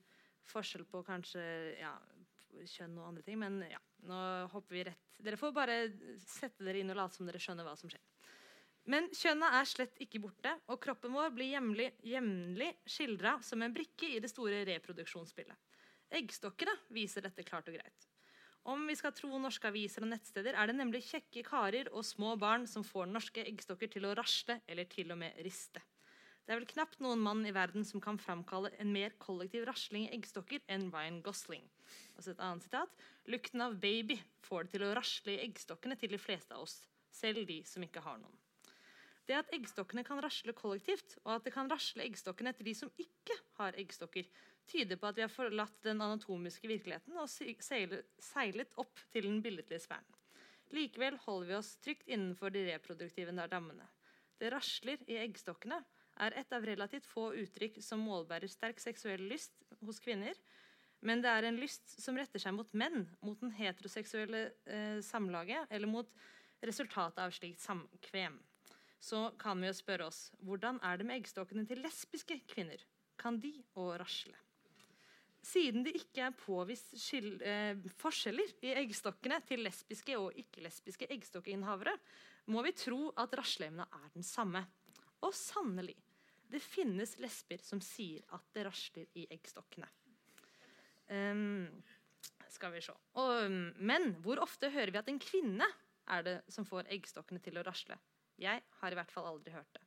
forskjell på kanskje ja, kjønn og andre ting. Men ja, nå hopper vi rett Dere får bare sette dere inn og late som dere skjønner hva som skjer. Men kjønnet er slett ikke borte, og kroppen vår blir jevnlig, skildra som en brikke i det store reproduksjonsspillet. Eggstokkene viser dette klart og greit. Om vi skal tro norske aviser og nettsteder, er det nemlig kjekke karer og små barn som får norske eggstokker til å rasle eller til og med riste. Det er vel knapt noen mann i verden som kan framkalle en mer kollektiv rasling i eggstokker enn Ryan Gosling. Altså et annet sitat. Lukten av baby får det til å rasle i eggstokkene til de fleste av oss, selv de som ikke har noen. Det at eggstokkene kan rasle kollektivt, og at det kan rasle eggstokkene til de som ikke har eggstokker, tyder på at vi har forlatt den anatomiske virkeligheten og seilet opp til den billedlige sfæren. Likevel holder vi oss trygt innenfor de reproduktive dammene. Det rasler i eggstokkene er et av relativt få uttrykk som målbærer sterk seksuell lyst hos kvinner, men det er en lyst som retter seg mot menn, mot den heteroseksuelle eh, samlaget eller mot resultatet av slikt samkvem så kan vi jo spørre oss hvordan er det med eggstokkene til lesbiske kvinner? Kan de òg rasle? Siden det ikke er påvist skyld, eh, forskjeller i eggstokkene til lesbiske og ikke-lesbiske eggstokkinnehavere, må vi tro at rasleevna er den samme. Og sannelig, det finnes lesber som sier at det rasler i eggstokkene. Um, skal vi se. Og, men hvor ofte hører vi at en kvinne er det som får eggstokkene til å rasle? Jeg har i hvert fall aldri hørt det.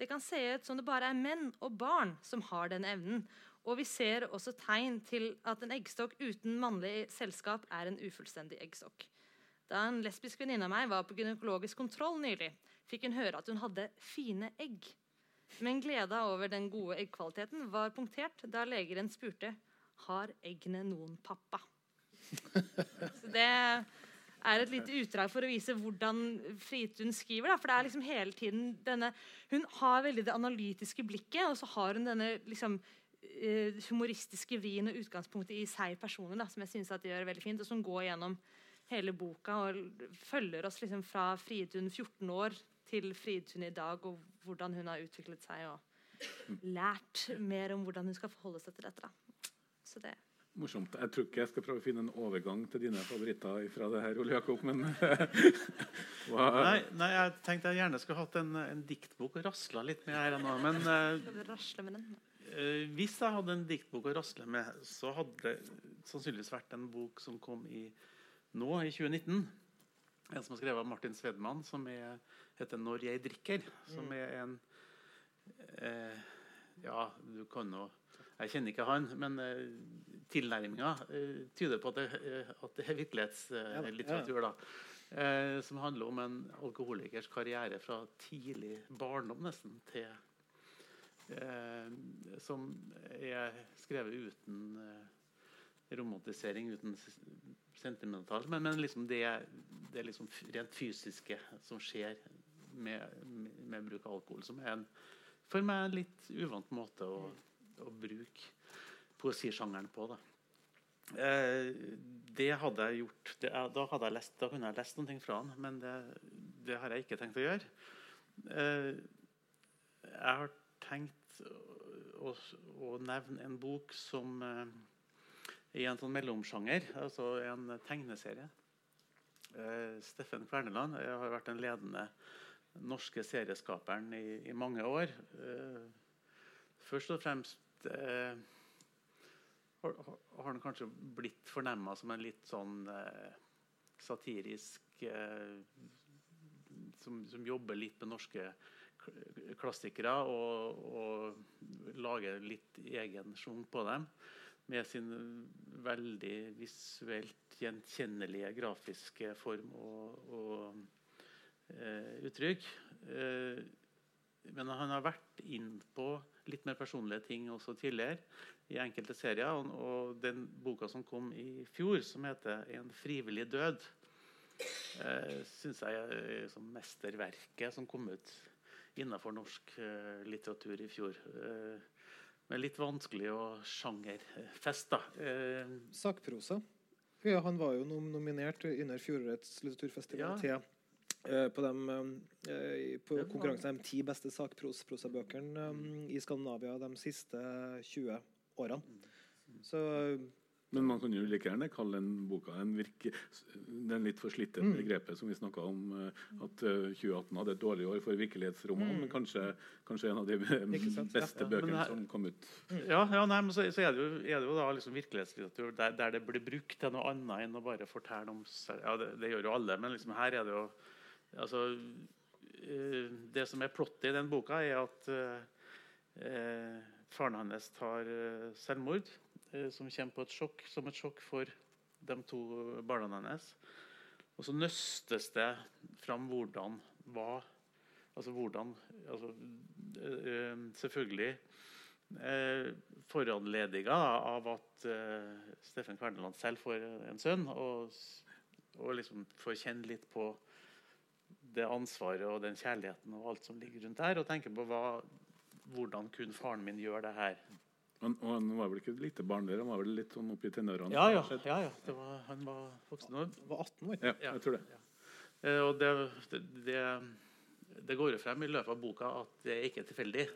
Det kan se ut som det bare er menn og barn som har den evnen. Og vi ser også tegn til at en eggstokk uten mannlig selskap er en ufullstendig eggstokk. Da en lesbisk venninne av meg var på gynekologisk kontroll nylig, fikk hun høre at hun hadde fine egg. Men gleda over den gode eggkvaliteten var punktert da legeren spurte har eggene noen pappa. *laughs* Så det er et lite utdrag for å vise hvordan Fritun skriver. Da. For det er liksom hele tiden denne Hun har veldig det analytiske blikket, og så har hun denne liksom, humoristiske vrien og utgangspunktet i seg personer, da, som jeg synes at de gjør veldig fint, og som går gjennom hele boka og følger oss liksom fra Fridtun 14 år til Fridtun i dag, og hvordan hun har utviklet seg og lært mer om hvordan hun skal forholde seg til dette. Da. Så det morsomt. Jeg tror ikke jeg skal prøve å finne en overgang til dine favoritter fra det her, Ole Jakob, men *laughs* nei, nei, jeg tenkte jeg gjerne skulle hatt en, en diktbok og rasla litt med her nå, men *laughs* uh, hvis jeg hadde en diktbok å rasle med, så hadde det sannsynligvis vært en bok som kom i, nå i 2019. En som er skrevet av Martin Svedman, som er, heter 'Når jeg drikker'. Som mm. er en eh, Ja, du kan jo Jeg kjenner ikke han, men eh, tilnærminga eh, tyder på at det, uh, at det er virkelighetslitteratur. Uh, ja, som handler om en alkoholikers karriere fra tidlig barndom nesten til Som er skrevet uten romantisering, uten sentimental, men, men liksom det, det liksom rent fysiske som skjer med, med, bruk av alkohol, som er en, for meg en litt uvant måte å, å bruke poesisjangeren på. Da. Eh, det hadde jeg gjort. Det, da, hadde jeg lest, da kunne jeg lest noe fra han, men det, det, har jeg ikke tenkt å gjøre. Eh, jeg har tenkt å, å, nevne en bok som eh, i en sånn mellomsjanger, altså en tegneserie. Eh, Steffen Kverneland har vært den ledende norske serieskaperen i, i mange år. Eh, først og fremst eh, har, har den kanskje blitt fornemma som en litt sånn eh, satirisk eh, som, som, jobber litt med norske klassikere og, og lager litt egen sjung på dem. Med sin veldig visuelt gjenkjennelige grafiske form og, og eh, uttrykk. Eh, men han har vært inn på litt mer personlige ting også tidligere i enkelte serier. Og, og den boka som kom i fjor, som heter 'En frivillig død', eh, syns jeg er som mesterverket som kom ut innenfor norsk eh, litteratur i fjor. Eh, men litt vanskelig å sjangerfeste. Eh, Sakprosa. Ja, han var jo nominert under fjorårets litteraturfestival ja. til på, dem, på konkurransen de ti beste sakprosabøkene um, i Skandinavia de siste 20 årene. Så Men man kan jo like gjerne kalle den boka en virke, den litt forslitte Mm. begrepet som vi snakka om, eh, at eh, 2018 hadde et dårlig år for virkelighetsroman. Mm. Men kanskje, kanskje en av de beste Ja. Bøkene her- som kom ut. Ja, ja nei, men så, så er, det jo, er det jo da liksom virkelighetslitteratur der, der det blir brukt til noe annet enn å bare fortelle om. Ja, det, det gjør jo alle, men liksom her er det jo altså, eh, Det som er plottet i den boka, er at eh, eh, faren hans tar eh, selvmord, eh, som kommer på et sjokk, som et sjokk for de to barna hennes. Og så nøstes det fram hvordan hva Altså hvordan altså, eh, eh, Selvfølgelig eh, foranlediga av at eh, Steffen Kverneland selv får en sønn, og, og liksom får kjenne litt på det ansvaret og den kjærligheten og alt som ligger rundt der, og tenker på hva, hvordan kunne faren min gjøre det her. Han, og han var vel ikke et lite barn der, han var vel litt sånn oppi tenårene? Ja, ja. ja, ja. Det var, han var voksen. Han var 18 år? Ja, jeg tror det. Eh, Og det, det, det, går jo frem i løpet av boka at det er ikke tilfeldig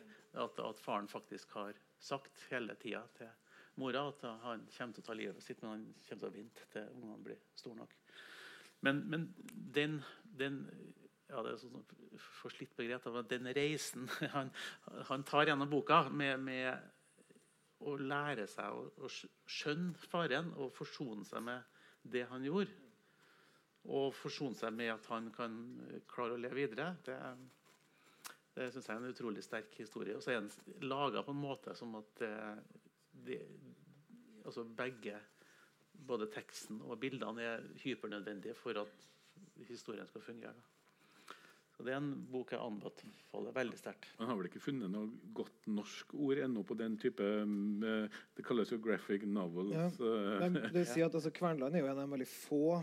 at, at faren faktisk har sagt hele tida til mora at han kommer til å ta livet sitt, men han kommer til å vente til ungene blir store nok. Men, men den, den ja, det er sånn forslitt begrep. men Den reisen *laughs* han, han tar gjennom boka med, med å lære seg å, å skjønne faren og forsone seg med det han gjorde. Og forsone seg med at han kan eh, klare å leve videre. Det, det syns jeg er en utrolig sterk historie. Og så er den laga på en måte som at det, altså begge, både teksten og bildene, er hypernødvendige for at historien skal fungere. Da. Så Det er en bok jeg anbefaler veldig sterkt. Man har vel ikke funnet noe godt norsk ord ennå på den type eh, Det kalles jo graphic novels. Ja. eh, Men det vil si at altså, Kverneland er jo en av de veldig få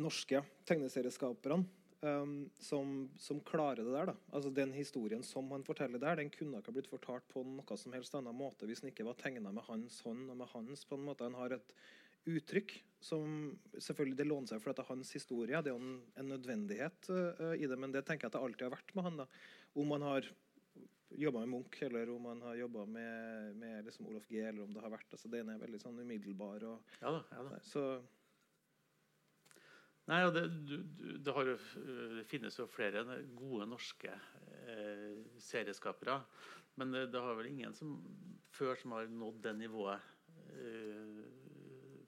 norske tegneserieskaperne um, som, som klarer det der. da. Altså Den historien som han forteller der, den kunne ikke blitt fortalt på noe som helst annen måte hvis den ikke var tegna med hans hånd og med hans på en måte. Han har et uttrykk som selvfølgelig det låner seg for at det er hans historie. Det er jo en, en nødvendighet uh, i det, men det tenker jeg at det alltid har vært med han. da. Om han har jobba med Munch, eller om han har jobba med, med liksom Olof G, eller om det har vært altså Den er veldig sånn umiddelbar. og Ja da, ja da. så Nei, ja, det, du, det, har, det finnes jo flere gode norske eh, serieskapere. Men det, det har vel ingen som før som har nådd det nivået eh,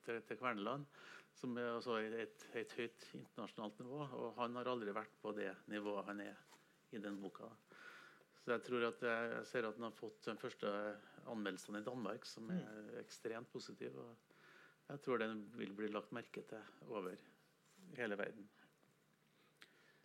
til, til Kverneland. Som er altså et, et høyt internasjonalt nivå. Og han har aldri vært på det nivået han er i den boka. Så jeg tror at jeg, jeg ser at han har fått den første anmeldelsen i Danmark, som er ekstremt positiv. Og jeg tror den vil bli lagt merke til over hele verden.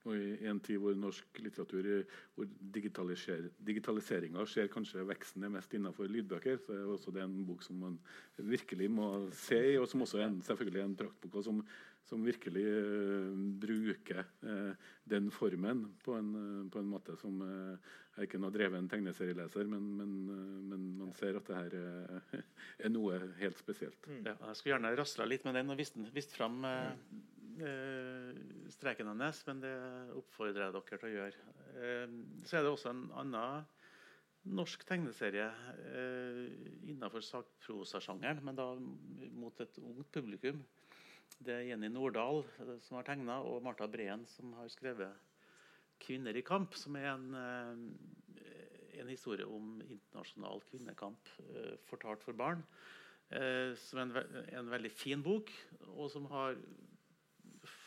Og i en tid hvor norsk litteratur hvor digitaliser, digitaliseringa skjer kanskje veksten er mest innenfor lydbøker, så er også det en bok som man virkelig må se i, og som også er en, selvfølgelig er en praktbok, og som, som virkelig uh, bruker uh, den formen på en, uh, på en måte som Jeg ikke har drevet en tegneserieleser, men, men, men man ser at det her *laughs* er noe helt spesielt. Ja, jeg skulle gjerne rasla litt med den og vist, vist fram eh, streken hennes, men det oppfordrer jeg dere til å gjøre. Eh, så er det også en annen norsk tegneserie eh, innenfor sakprosasjangeren, men da mot et ungt publikum. Det er Jenny Nordahl som har tegna, og Marta Breen som har skrevet 'Kvinner i kamp', som er en, en historie om internasjonal kvinnekamp fortalt for barn. Som er en, en veldig fin bok, og som har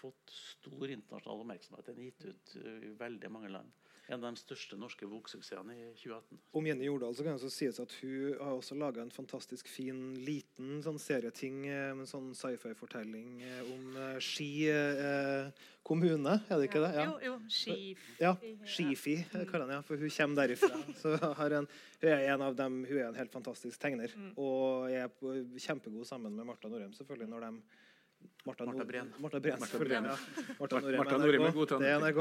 fått stor internasjonal oppmerksomhet. Den er gitt ut eh, i veldig mange land. En av de største norske boksuksessene i 2018. Om Jenny Jordal så kan det også sies at hun har også laga en fantastisk fin, liten sånn serieting eh, med en sånn sci-fi-fortelling eh, om Ski eh, kommune, er det ikke det? Jo, jo. Skifi. Ja, Skifi kaller han ja, for hun kommer derifra. *laughs* Så har en, hun er en av dem, hun er en helt fantastisk tegner. Og er kjempegod sammen med Marta Norheim, selvfølgelig, når de Marta, Marta Breen. Marta Breen, Marta selvfølgelig. Breen, Ja. Marta Norheim, Marta Norheim er god til Det NRK.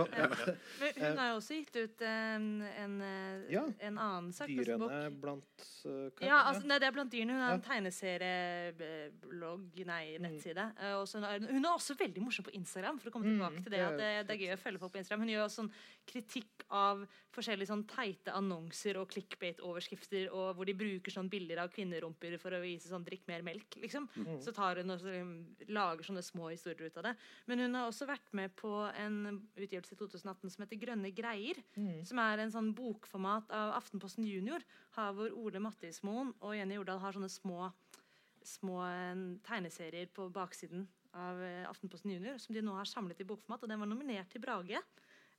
Men hun har jo også gitt ut en, en, eh, Ja. en annen sak. Dyrene blant uh, Ja, altså, nei, det er blant dyrene. Hun har en tegneserieblogg, nei, nettside. Mm. Også, hun er også veldig morsom på Instagram. for å komme tilbake til det, at det, det er gøy å følge folk på Instagram. Hun gjør også sånn kritikk av forskjellige sånn teite annonser og clickbait-overskrifter og hvor de bruker sånn bilder av kvinnerumper for å vise sånn 'drikk mer melk'. liksom. Mm. Så tar hun og så, lager lager sånne små historier ut av det. Men hun har også vært med på en utgivelse i 2018 som heter 'Grønne greier'. Mm. Som er en sånn bokformat av Aftenposten Junior. Har hvor Ole Mattismoen og Jenny Jordal har sånne små, små eh, tegneserier på baksiden av eh, Aftenposten Junior, som de nå har samlet i bokformat. Og den var nominert til Brage.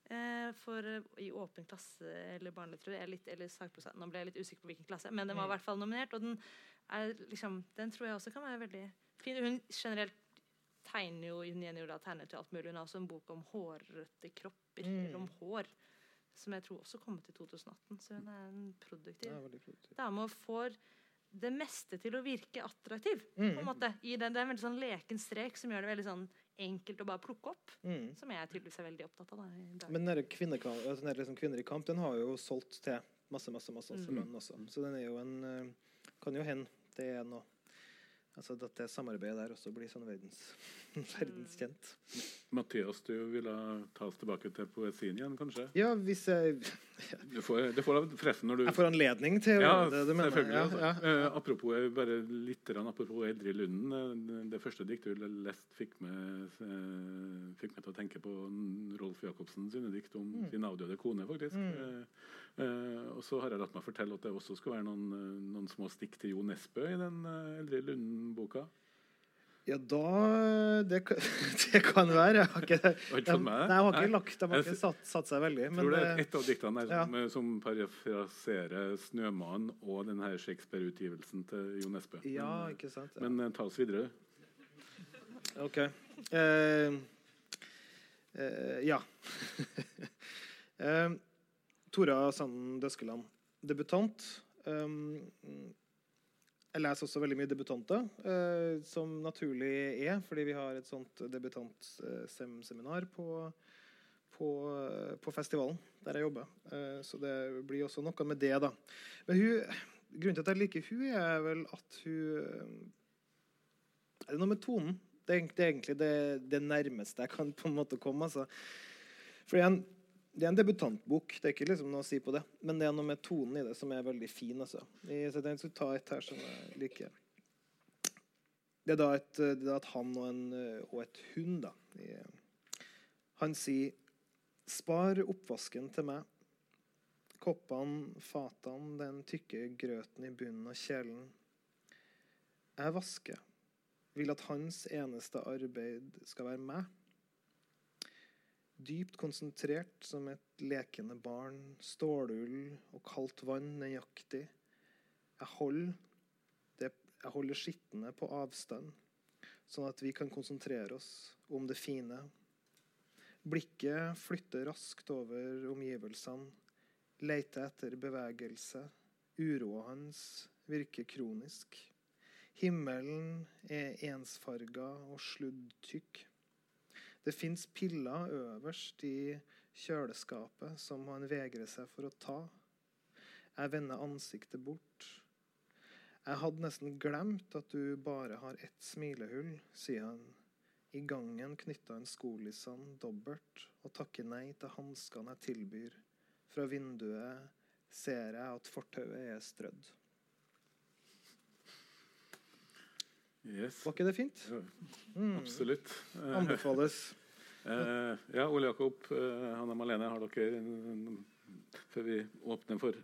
Eh, for I åpen klasse eller barnelitteratur. Jeg er litt- Eller sakprosa. Nå ble jeg litt usikker på hvilken klasse, men den var i Mm. hvert fall nominert. Og den, er, liksom, den tror jeg også kan være veldig fin. Hun generelt tegner jo Jenny Ola tegner til alt mulig. Hun har også en bok om hårrøtte kropper, Mm. eller om hår, som jeg tror også kom i 2018. Så hun er en produktiv Ja, produktiv. dame og får det meste til å virke attraktiv. Mm. på en måte. I den, det er en veldig sånn leken strek som gjør det veldig sånn enkelt å bare plukke opp. Mm. Som jeg tydeligvis er veldig opptatt av. Da. Men den kvinnekamp, altså liksom Kvinner i kamp den har jo solgt til masse masse, masse, masse Mm. lønn også. Så den er jo en eh, Kan jo hende det er noe Altså at det samarbeidet der også blir sånn verdens, verdenskjent. Mathias, du ville ta oss tilbake til poesien igjen, kanskje? Ja, hvis jeg *laughs* Du får, det får forresten når du Jeg får anledning til å ja, gjøre det, du mener. selvfølgelig. Ja, selvfølgelig. ja, ja. Eh, apropos eh, bare litt apropos Eldrid Lunden. eh, det- første diktet du leste, fikk meg, fikk meg til å tenke på Rolf Jacobsen sine dikt om Mm. sin avdøde kone, faktisk. Mm. Uh, eh, og så har jeg latt meg fortelle at det også skulle være noen, noen små stikk til Jo Nesbø i den uh, Eldrid Lunden-boka. Ja, da Det, kan- *laughs* det kan være. Jeg har ikke, det? Nei, jeg har ikke lagt De har ikke satt, satt seg veldig. Men tror det er et av diktene der ja. som, eh, som parafraserer 'Snømannen' og denne Shakespeare-utgivelsen til Jo Nesbø. Ja, ikke sant, ja. Men eh, ta oss videre. OK. Eh, eh, ja. *laughs* eh, Tora Sanden Døskeland, debutant. Um, jeg leser også veldig mye debutanter, eh, som naturlig er, fordi vi har et sånt debutantseminar på, på, på festivalen der jeg jobber. Eh, så det blir også noe med det, da. Men hun, grunnen til at jeg liker hun er vel at hun eh, er det noe med tonen? Det er, egentlig- det det, nærmeste jeg kan på en måte komme. Altså. For det er, en, det er en debutantbok, det er ikke liksom noe å si på det. Men det er noe med tonen i det som er veldig fin. Altså. Jeg, skal ta et her som jeg liker. Det er da et, det er et han og, en, og et hund. Da. Han sier Spar oppvasken til meg. Koppene, fatene, den tykke grøten i bunnen av kjelen. Jeg vasker vil at hans eneste arbeid skal være meg. Dypt konsentrert som et lekende barn, stålull og kaldt vann nøyaktig. Jeg holder, det, jeg holder skittene på avstand, sånn at vi kan konsentrere oss om det fine. Blikket flytter raskt over omgivelsene, leter etter bevegelse. Uroa hans virker kronisk. Himmelen er ensfarga og sluddtykk. Det fins piller øverst i kjøleskapet som han vegrer seg for å ta. Jeg vender ansiktet bort. Jeg hadde nesten glemt at du bare har ett smilehull, sier han. I gangen knytter han skolissene dobbelt og takker nei til hanskene jeg tilbyr. Fra vinduet ser jeg at fortauet er strødd. Yes. Var ikke det fint? Mm. Absolutt. Eh, Anbefales. *laughs* eh, ja, Ole Jakob, eh, Hanna Malene, har dere Før vi åpner for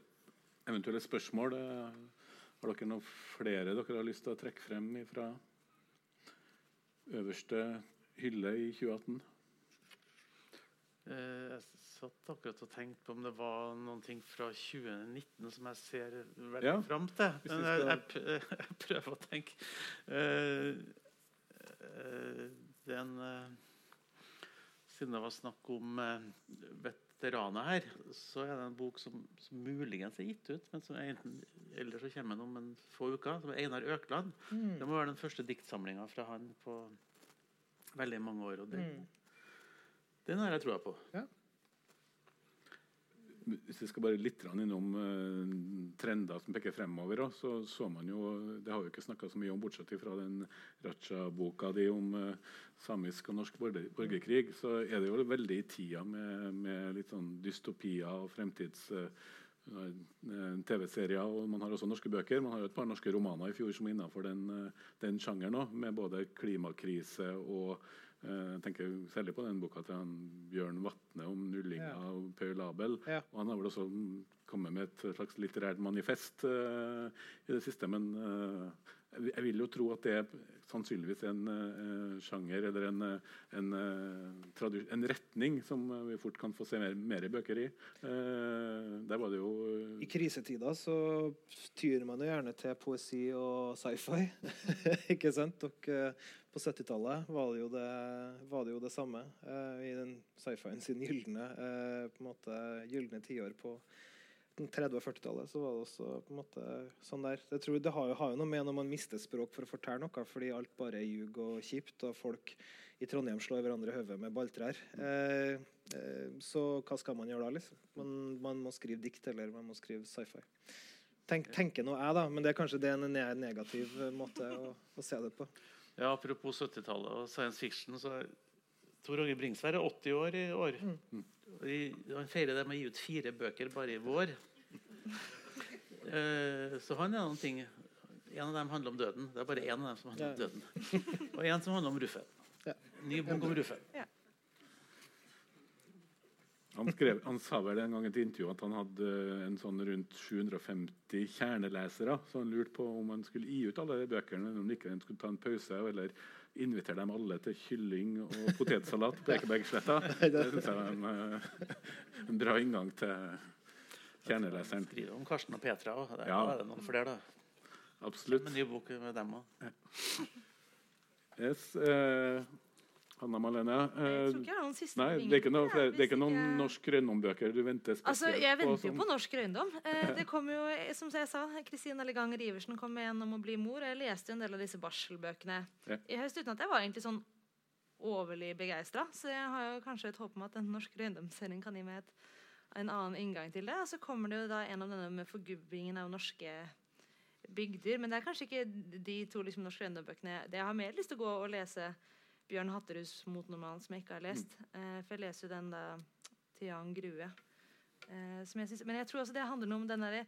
eventuelle spørsmål, eh, har dere noen flere dere har lyst til å trekke frem fra øverste hylle i 2018? Eh, jeg satt akkurat og tenkte på om det var noen ting fra 2019 som jeg ser veldig Ja, fram til. Men jeg, jeg, jeg prøver å tenke. Uh, uh, det er en uh, Siden det var snakk om eh, veteraner her, så er det en bok som, som muligens er gitt ut, men som enten, ellers så kommer den om en få uker, som er Einar Økland. Mm. Det må være den første diktsamlinga fra han på veldig mange år. Og det, Mm. den har jeg troa på. Hvis vi skal bare litt innom uh, trender som peker fremover, da, så så man jo Det har vi ikke snakka så mye om, bortsett fra den Raja-boka di om uh, samisk og norsk borgerkrig. Så er det jo veldig i tida med, med litt sånn dystopier og fremtids... eh, TV-serier, og man har også norske bøker. Man har jo et par norske romaner i fjor som er innenfor den, den sjangeren òg, med både klimakrise og jeg tenker særlig på den boka til han Bjørn Vatne om nullinga Ja. og Paul Abel. Ja. Og han har vel også mm, kommet med et slags litterært manifest uh, i det siste. Men eh, jeg vil- jo tro at det er sannsynligvis en uh, sjanger eller en, eh, en, uh, en retning som vi fort kan få se mer, mer bøker i. Uh, der var det jo I krisetider så tyr man jo gjerne til poesi og sci-fi. *laughs* ikke sant? Dere, på 70-tallet var, var det jo det samme. I den sci-fien sin gylne på en måte gylne tiår på 30- og 40-tallet så var det også på en måte sånn der. Jeg tror Det har jo, har jo noe med når man mister språk for å fortelle noe, fordi alt bare er ljug og kjipt, og folk i Trondheim slår hverandre i hodet med balltrær. Eh, eh, så hva skal man gjøre da, liksom? Man, man må skrive dikt, eller man må skrive sci-fi. Tenk, tenker nå jeg, da, men det er kanskje det er en negativ eh, måte å, å se det på. Ja, Apropos 70-tallet og science fiction, så er Tor Åge Bringsvær er 80 år i år. Mm. Han feirer det med å gi ut fire bøker bare i vår. *laughs* Eh, så han er noen ting En av dem handler om døden. Det er bare én av dem som handler om døden. *laughs* Og en som handler om Ruffen. Ny bok om Ruffe. Han, skrev, han sa vel en gang i et intervju at han hadde en sånn rundt 750 kjernelesere. Så han lurte på om han skulle gi ut alle de bøkene, eller om ikke han skulle ta en pause eller invitere dem alle til kylling og potetsalat på Ekebergsletta. *laughs* Det syns jeg var en, eh, en bra inngang til kjerneleseren. Skriver om Karsten og Petra òg. Ja. Da er det noen flere, da. Absolutt. Med ny bok med dem òg. Yes, eh, Hanna Malene. Eh, tror ikke jeg har noen siste nei, det er ikke, noe, det er ikke noen jeg... norsk rønnombøker du venter spesielt Altså, Jeg venter jo som- på norsk røyndom. Eh, det kom jo, som jeg sa, Kristina Leganger Iversen kom med en om å bli mor. Og Jeg leste jo en del av disse barselbøkene Ja. i høst uten at jeg var egentlig sånn overlig begeistra. Så jeg har jo kanskje et håp om at en norsk røyndomsserien kan gi meg et, en annen inngang til det. Og så kommer det jo da en av denne med forgubbingen av norske bygder. Men det er kanskje ikke de to liksom, norske røyndombøkene. Jeg har mer lyst til å gå og lese Bjørn Hatterus mot normalen, som jeg ikke har lest. Eh, for jeg leser jo den da til Jan Grue. Eh, som jeg synes, men jeg tror også det handler noe om den der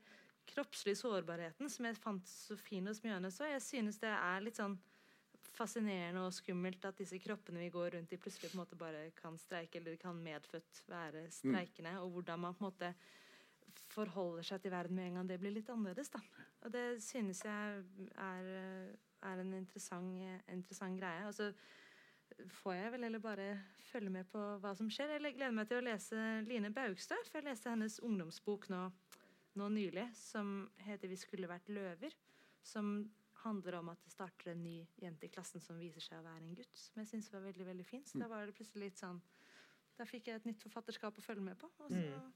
kroppslige sårbarheten som jeg fant så fin hos Mjønes. òg. jeg synes det er litt sånn fascinerende og skummelt at disse kroppene vi går rundt i, plutselig på en måte bare kan streike, eller kan medfødt være streikende. Og hvordan man på en måte forholder seg til verden med en gang det blir litt annerledes. da. Og det synes jeg er, er en interessant, interessant greie. Og så får jeg vel heller bare følge med på hva som skjer. Jeg gleder meg til å lese Line Baugstø, for jeg leste hennes ungdomsbok nå, nå nylig, som heter 'Vi skulle vært løver'. Som handler om at det starter en ny jente i klassen som viser seg å være en gutt. Som jeg syns var veldig veldig fin. Så da var det plutselig litt sånn Da fikk jeg et nytt forfatterskap å følge med på. Og så Mm.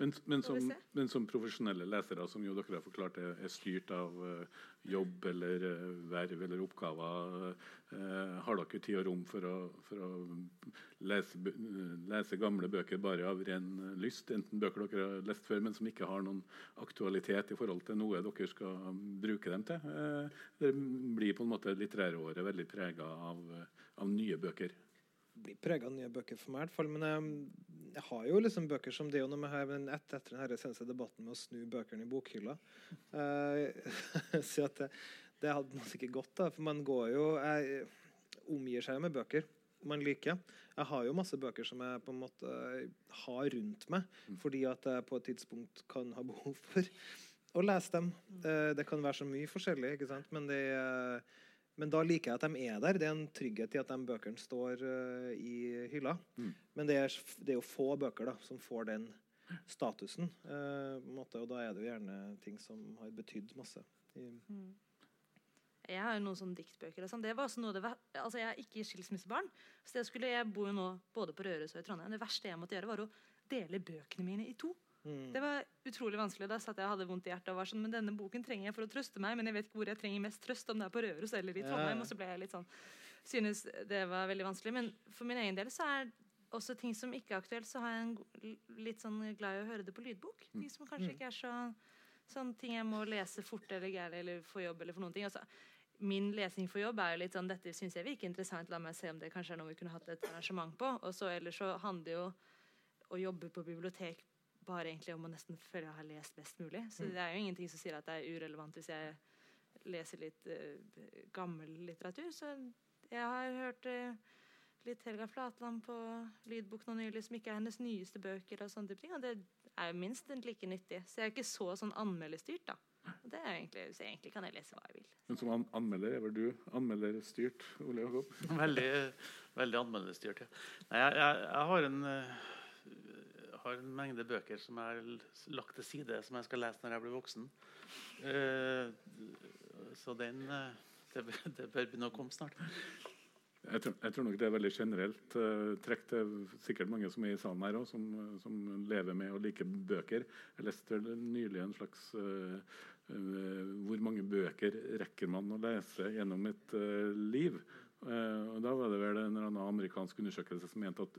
Men, men, som, men som profesjonelle lesere, som jo dere har forklart er, er styrt av uh, jobb eller uh, verv eller oppgaver, uh, har dere tid og rom for å, for å lese, lese gamle bøker bare av ren lyst? Enten bøker dere har lest før, men som ikke har noen aktualitet i forhold til noe dere skal bruke dem til? Det blir på en måte litteræråret veldig prega av, av nye bøker? Blir prega av nye bøker for meg. i hvert fall, Men jeg, jeg har jo liksom bøker som det jo noe med her, men et, etter den her seneste debatten med å snu bøkene i bokhylla uh, *laughs* Så at det, det hadde man sikkert godt da. For man går jo Jeg omgir seg med bøker man liker. Jeg har jo masse bøker som jeg på en måte har rundt meg, fordi at jeg på et tidspunkt kan ha behov for å lese dem. Uh, det kan være så mye forskjellig, ikke sant? Men det er men da liker jeg at de er der. Det er en trygghet i at de bøkene står uh, i hylla. Mm. Men det er, det er jo få bøker da, som får den statusen. Uh, måte, og da er det jo gjerne ting som har betydd masse. I, Mm. Jeg har jo noen sånne diktbøker. Sånn. det var også noe det var, altså Jeg er ikke skilsmissebarn. Så det skulle, jeg bor jo nå både på Røros og i Trondheim. Det verste jeg måtte gjøre, var å dele bøkene mine i to. Mm. Det var utrolig vanskelig. Da satt jeg og hadde vondt i hjertet og var sånn Men denne boken trenger jeg for å trøste meg, men jeg vet ikke hvor jeg trenger mest trøst, om det er på Røros eller i Trondheim. ja. Og så ble jeg litt sånn synes det var veldig vanskelig. Men for min egen del så er også ting som ikke er aktuelt, så har jeg en litt sånn glad i å høre det på lydbok. Ting som kanskje Mm. ikke er så sånn ting jeg må lese fort eller gærent eller for jobb eller for noen ting. Også, min lesing for jobb er jo litt sånn dette syns jeg virker interessant, la meg se om det kanskje er noe vi kunne hatt et arrangement på. Og så ellers så handler jo å jobbe på bibliotek bare egentlig om å nesten føle jeg har lest best mulig. Så Mm. det er jo ingenting som sier at det er urelevant hvis jeg leser litt uh, gammel litteratur. Så jeg har hørt uh, litt Helga Flatland på lydbok nå nylig, som ikke er hennes nyeste bøker. og sånne type ting, og Det er jo minst like nyttig. Så jeg er ikke så sånn anmelderstyrt. da. Og det er egentlig, så egentlig kan jeg lese hva jeg vil. Men som an anmelder er vel du anmelderstyrt, Ole Jakob? *laughs* Veldig, veldig anmelderstyrt, ja. Nei, jeg, jeg, jeg har en eh, har en mengde bøker som jeg har lagt til side, som jeg skal lese når jeg blir voksen. Eh, så den eh, det, bør- det bør begynne å komme snart. Jeg tror, jeg tror nok det er veldig generelt uh, trekk. Det er sikkert mange som er i salen her òg, som, som lever med og liker bøker. Jeg leste nylig en slags uh, uh, Hvor mange bøker rekker man å lese gjennom et liv? Og Da var det vel en eller annen amerikansk undersøkelse som mente at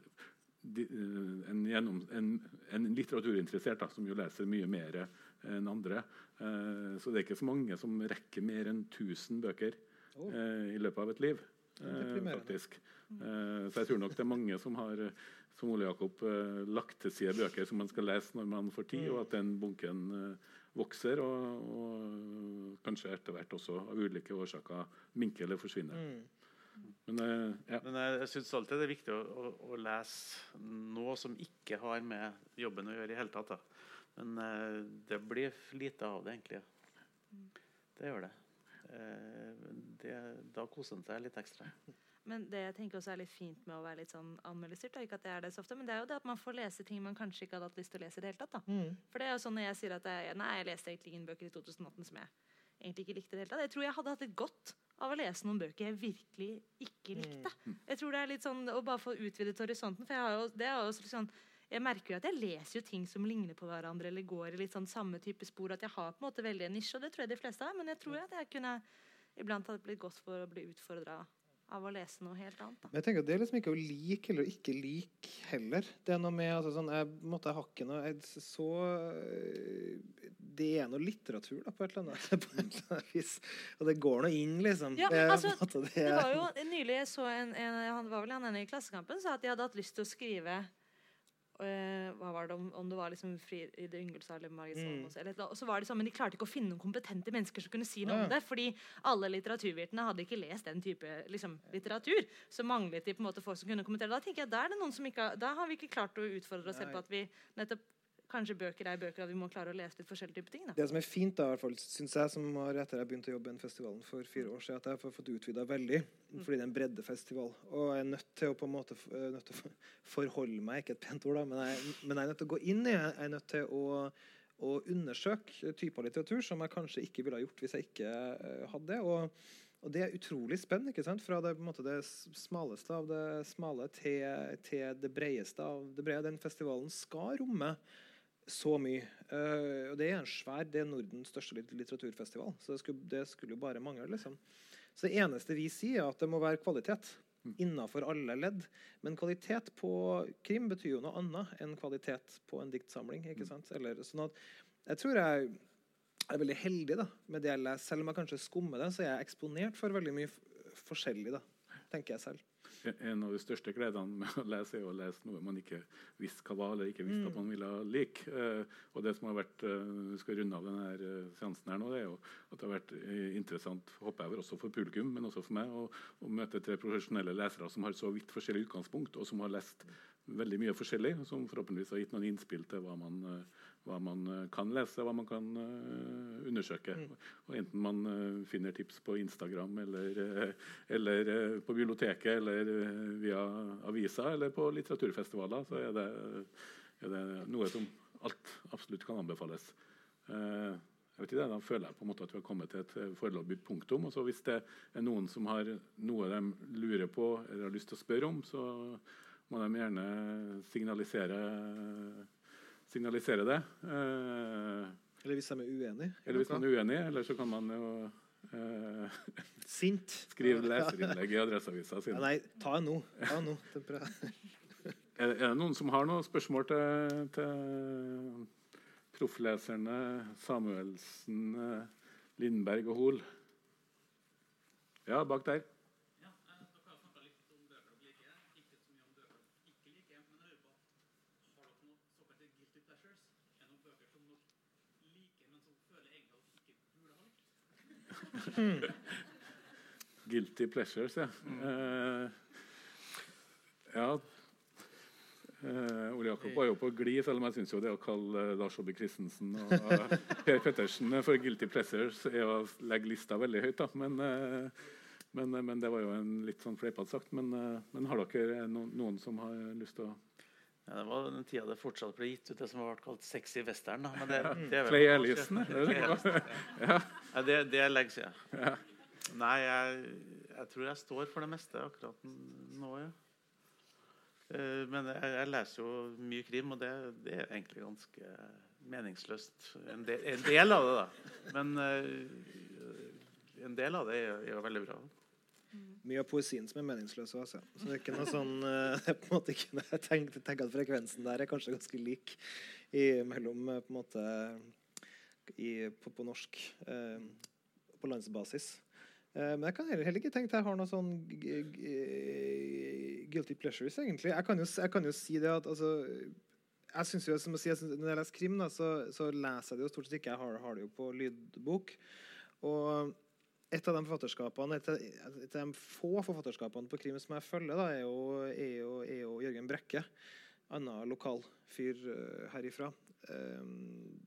en, gjennom, en, en litteraturinteressert da, som jo leser mye mer enn andre Eh, Så det er ikke så mange som rekker mer enn 1000 bøker Oh. eh, i løpet av et liv. eh, faktisk. Eh, så jeg tror nok det er mange som har eh, som Ole Jakob eh, lagt til side bøker som man skal lese når man får tid, og at den bunken eh, vokser og, og kanskje etter hvert også av ulike årsaker minker eller forsvinner. Mm. Men eh, ja. Men jeg, jeg syns alltid det er viktig å, å, å lese noe som ikke har med jobben å gjøre i hele tatt. Da. Men eh, det blir lite av det, egentlig. Det gjør det. Eh, det da koser en seg litt ekstra. Men det jeg tenker også er litt fint med å være litt sånn anmelderstyrt, ikke at det er det så ofte, men det er jo det at man får lese ting man kanskje ikke hadde hatt lyst til å lese i det hele tatt. da. Mm. For det er jo sånn når jeg sier at jeg, nei, jeg leste egentlig ingen bøker i 2018 som jeg egentlig ikke likte i det hele tatt. Jeg tror jeg hadde hatt et godt av å lese noen bøker jeg virkelig ikke likte. Jeg tror det er litt sånn å bare få utvidet horisonten, for jeg har jo, det er jo sånn jeg merker jo at jeg leser jo ting som ligner på hverandre, eller går i litt sånn samme type spor. At jeg har på en måte veldig en nisje, og det tror jeg de fleste har. Men jeg tror at jeg kunne iblant hadde blitt godt for å bli utfordra av å lese noe helt annet. Da. Men jeg tenker at Det er liksom ikke å like eller ikke like heller. Det er noe med altså, sånn, jeg, måtte hakke måte, noe jeg, så øh, Det er noe litteratur, da, på et annet, *laughs* på et eller annet vis. Og det går nå inn, liksom. Ja, er altså, på det, det var jo nylig jeg så en, en han var vel han ene i Klassekampen sa at de hadde hatt lyst til å skrive eh, hva var det om, om det var liksom Frid Yngelsdal eller Margit Mm. Salmos eller eller annet. Og så var det sånn, Men de klarte ikke å finne noen kompetente mennesker som kunne si noe Ja. om det. Fordi alle litteraturvitene hadde ikke lest den type liksom, litteratur. Så manglet de på en måte folk som kunne kommentere. Da tenker jeg, da er det noen som ikke da har vi ikke klart å utfordre oss selv på at vi nettopp Kanskje bøker er bøker, at vi må klare å lese litt forskjellige typer ting. da. Det som er fint, da, i hvert fall, synes jeg, som har etter jeg begynte å jobbe i festivalen for fire år siden, at jeg har fått utvida veldig. Fordi det er en breddefestival. Og jeg er nødt til å på en måte eh, nødt til å forholde meg Ikke et pent ord, da, men jeg, men jeg er nødt til å gå inn i Jeg er nødt til å, å undersøke typer litteratur som jeg kanskje ikke ville ha gjort hvis jeg ikke eh, hadde det. Og, og det er utrolig spennende. ikke sant? Fra det, måte, det smaleste av det smale til, til det bredeste av det brede. Den festivalen skal romme så mye. Uh, og det er en svær, det er Nordens største litteraturfestival. Så det skulle, det skulle jo bare mangle. liksom. Så det eneste vi sier, er at det må være kvalitet innafor alle ledd. Men kvalitet på krim betyr jo noe annet enn kvalitet på en diktsamling. ikke sant? Eller, sånn at jeg tror jeg er veldig heldig da, med det jeg leser. Selv om jeg kanskje skummer det, så er jeg eksponert for veldig mye forskjellig, da, tenker jeg selv. En av de største gledene med å lese er å lese noe man ikke visste hva var, eller ikke visste Mm. at man ville like. Eh, og det som har vært eh, Vi skal runde av denne eh, seansen her nå, det er jo at det har vært interessant, håper jeg også for publikum, men også for meg, å, å møte tre profesjonelle lesere som har så vidt forskjellig utgangspunkt, og som har lest veldig mye forskjellig, som forhåpentligvis har gitt noen innspill til hva man, eh, hva man eh, kan lese, hva man kan uh, undersøke. Og enten man uh, finner tips på Instagram eller, uh, eller på biblioteket eller via aviser eller på litteraturfestivaler, så er det, er det noe som alt absolutt kan anbefales. Jeg vet ikke, Da føler jeg på en måte at vi har kommet til et foreløpig punktum. og så Hvis det er noen som har noe de lurer på eller har lyst til å spørre om, så må de gjerne signalisere, signalisere det. Eh, Eller hvis de er uenige. eller hvis man er uenig, eller så kan man jo Eh, *laughs* Sint. Skrive leserinnlegg i Adresseavisa. Ja, nei, ta en nå. Ta en nå. *laughs* Er det noen som har noen spørsmål til, til proffleserne Samuelsen, eh, Lindberg og Hoel? Ja, bak der. *laughs* Guilty pleasures, ja. Eh, ja. Uh, Ole Jakob var jo på glid, selv om jeg syns det å kalle uh, Lars Obbe Christensen og uh, *laughs* Per Pettersen for guilty pleasures er å legge lista veldig høyt. da, men, eh, men, men det var jo en litt sånn fleipete sagt. Men, men har dere noen, noen som har lyst til å Ja, det var den tida det fortsatt ble gitt ut det som har vært kalt sexy western. Da. Men det, det er det det? Ja. Det, det er lenge siden. Ja. Nei, jeg, jeg tror jeg står for det meste akkurat nå, ja. Eh, Men jeg, jeg leser jo mye krim, og det, det er egentlig ganske meningsløst. En del, en del av det, da. Men eh, en del av det er jo veldig bra. Mye av poesien som er meningsløs. Altså. Så det er ikke noe sånn *laughs* eh, er på en måte ikke Jeg tenker, tenker at frekvensen der er kanskje ganske lik i, mellom eh, på en måte i, på, på norsk eh, på landsbasis. Eh, men jeg kan heller, ikke tenke at jeg har noe sånn guilty pleasures, egentlig. Jeg kan jo, jeg kan jo si det at altså, jeg synes jo, som jeg synes, Når jeg leser krim, da, så, så leser jeg det jo stort sett ikke. Jeg har, har det jo på lydbok. Og et av de forfatterskapene, et, av- et av de få forfatterskapene på krim som jeg følger, da, er, jo, er, jo, er jo Jørgen Brekke. Annen lokal fyr eh, herifra. Um,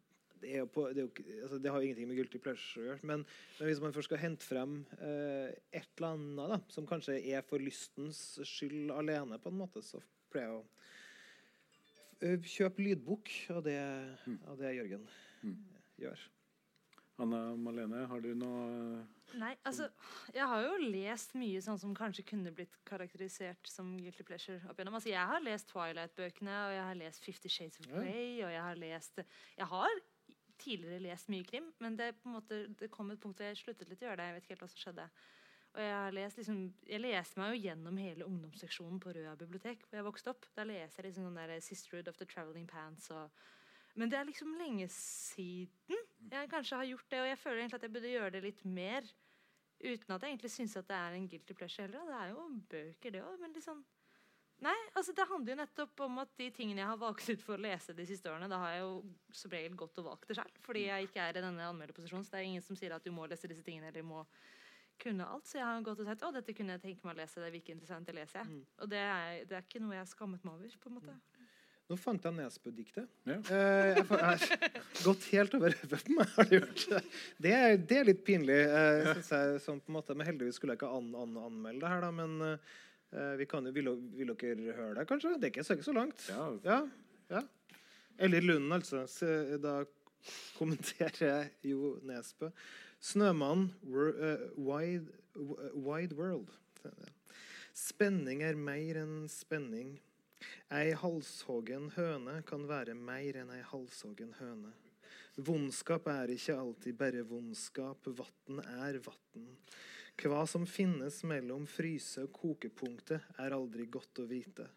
det, er jo på, det, jo, altså, det har jo ingenting med guilty pleasure å gjøre. Men, men hvis man først skal hente frem eh, et eller annet da, som kanskje er for lystens skyld alene, på en måte, så pleier jeg å eh, kjøpe lydbok av det, av det Jørgen gjør. Anna Malene, har du noe Nei, altså, jeg har jo lest mye sånn som kanskje kunne blitt karakterisert som guilty pleasure. opp igjennom. Altså, jeg har lest Twilight-bøkene, og jeg har lest Fifty Shades of. Grey, og jeg har lest Jeg har tidligere lest mye krim, men det, på en måte, det kom et punkt hvor jeg sluttet litt å gjøre det. Jeg vet ikke helt hva som skjedde. Og jeg har lest liksom Jeg leste meg jo gjennom hele ungdomsseksjonen på Røa bibliotek hvor jeg vokste opp. Da leser jeg liksom den der Sisterhood of the Traveling Pants og Men det er liksom lenge siden jeg kanskje har gjort det, og jeg føler egentlig at jeg burde gjøre det litt mer. Uten at jeg egentlig syns at det er en guilty pleasure heller. Det er jo bøker, det òg, men sånn Nei, altså det handler jo nettopp om at de tingene jeg har valgt ut for å lese de siste årene, da har jeg jo som regel gått og valgt det selv, fordi jeg ikke er i denne anmelderposisjonen. Så det er ingen som sier at du må lese disse tingene eller må kunne alt. Så jeg har gått og sagt å, dette kunne jeg tenke meg å lese, det virker interessant, det leser jeg. Og det er, det er ikke noe jeg har skammet meg over, på en måte. Nå fant jeg Nesbø-diktet. Ja. Uh, jeg har gått helt over hodet på meg. har det gjort. Det er, det er litt pinlig, Uh, synes jeg. Sånn, på en måte. Men heldigvis skulle jeg ikke an, an, anmelde det her, da. Men uh, vi kan jo, vil, vil dere høre det, kanskje? Det er ikke så, ikke så langt. Ja. ja. Eller Lund, altså. Så, da kommenterer jo Nesbø. Snømann, eh, wide, wide World. Spenning er mer enn spenning. Ei halshoggen høne kan være mer enn ei halshoggen høne. Vondskap er ikke alltid bare vondskap, vatn er vatn. Hva som finnes mellom fryse- og kokepunktet, er aldri godt å vite,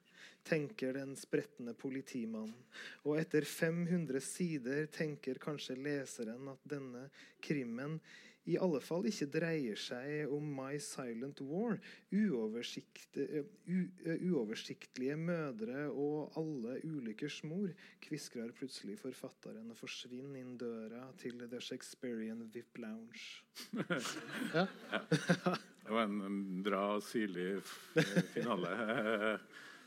tenker den spretne politimannen. Og etter 500 sider tenker kanskje leseren at denne krimmen i alle fall ikke dreier seg om My Silent War, uoversikt, eh, u, eh, uoversiktlige mødre og alle ulykkers mor, kviskrer plutselig forfatteren og forsvinner inn døra til The Shakespearean VIP Lounge. *laughs* Ja. Det var en, bra bra, syrlig finale.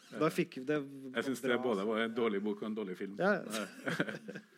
Da fikk det Jeg syns det både var en dårlig bok og en dårlig film. Ja. *laughs*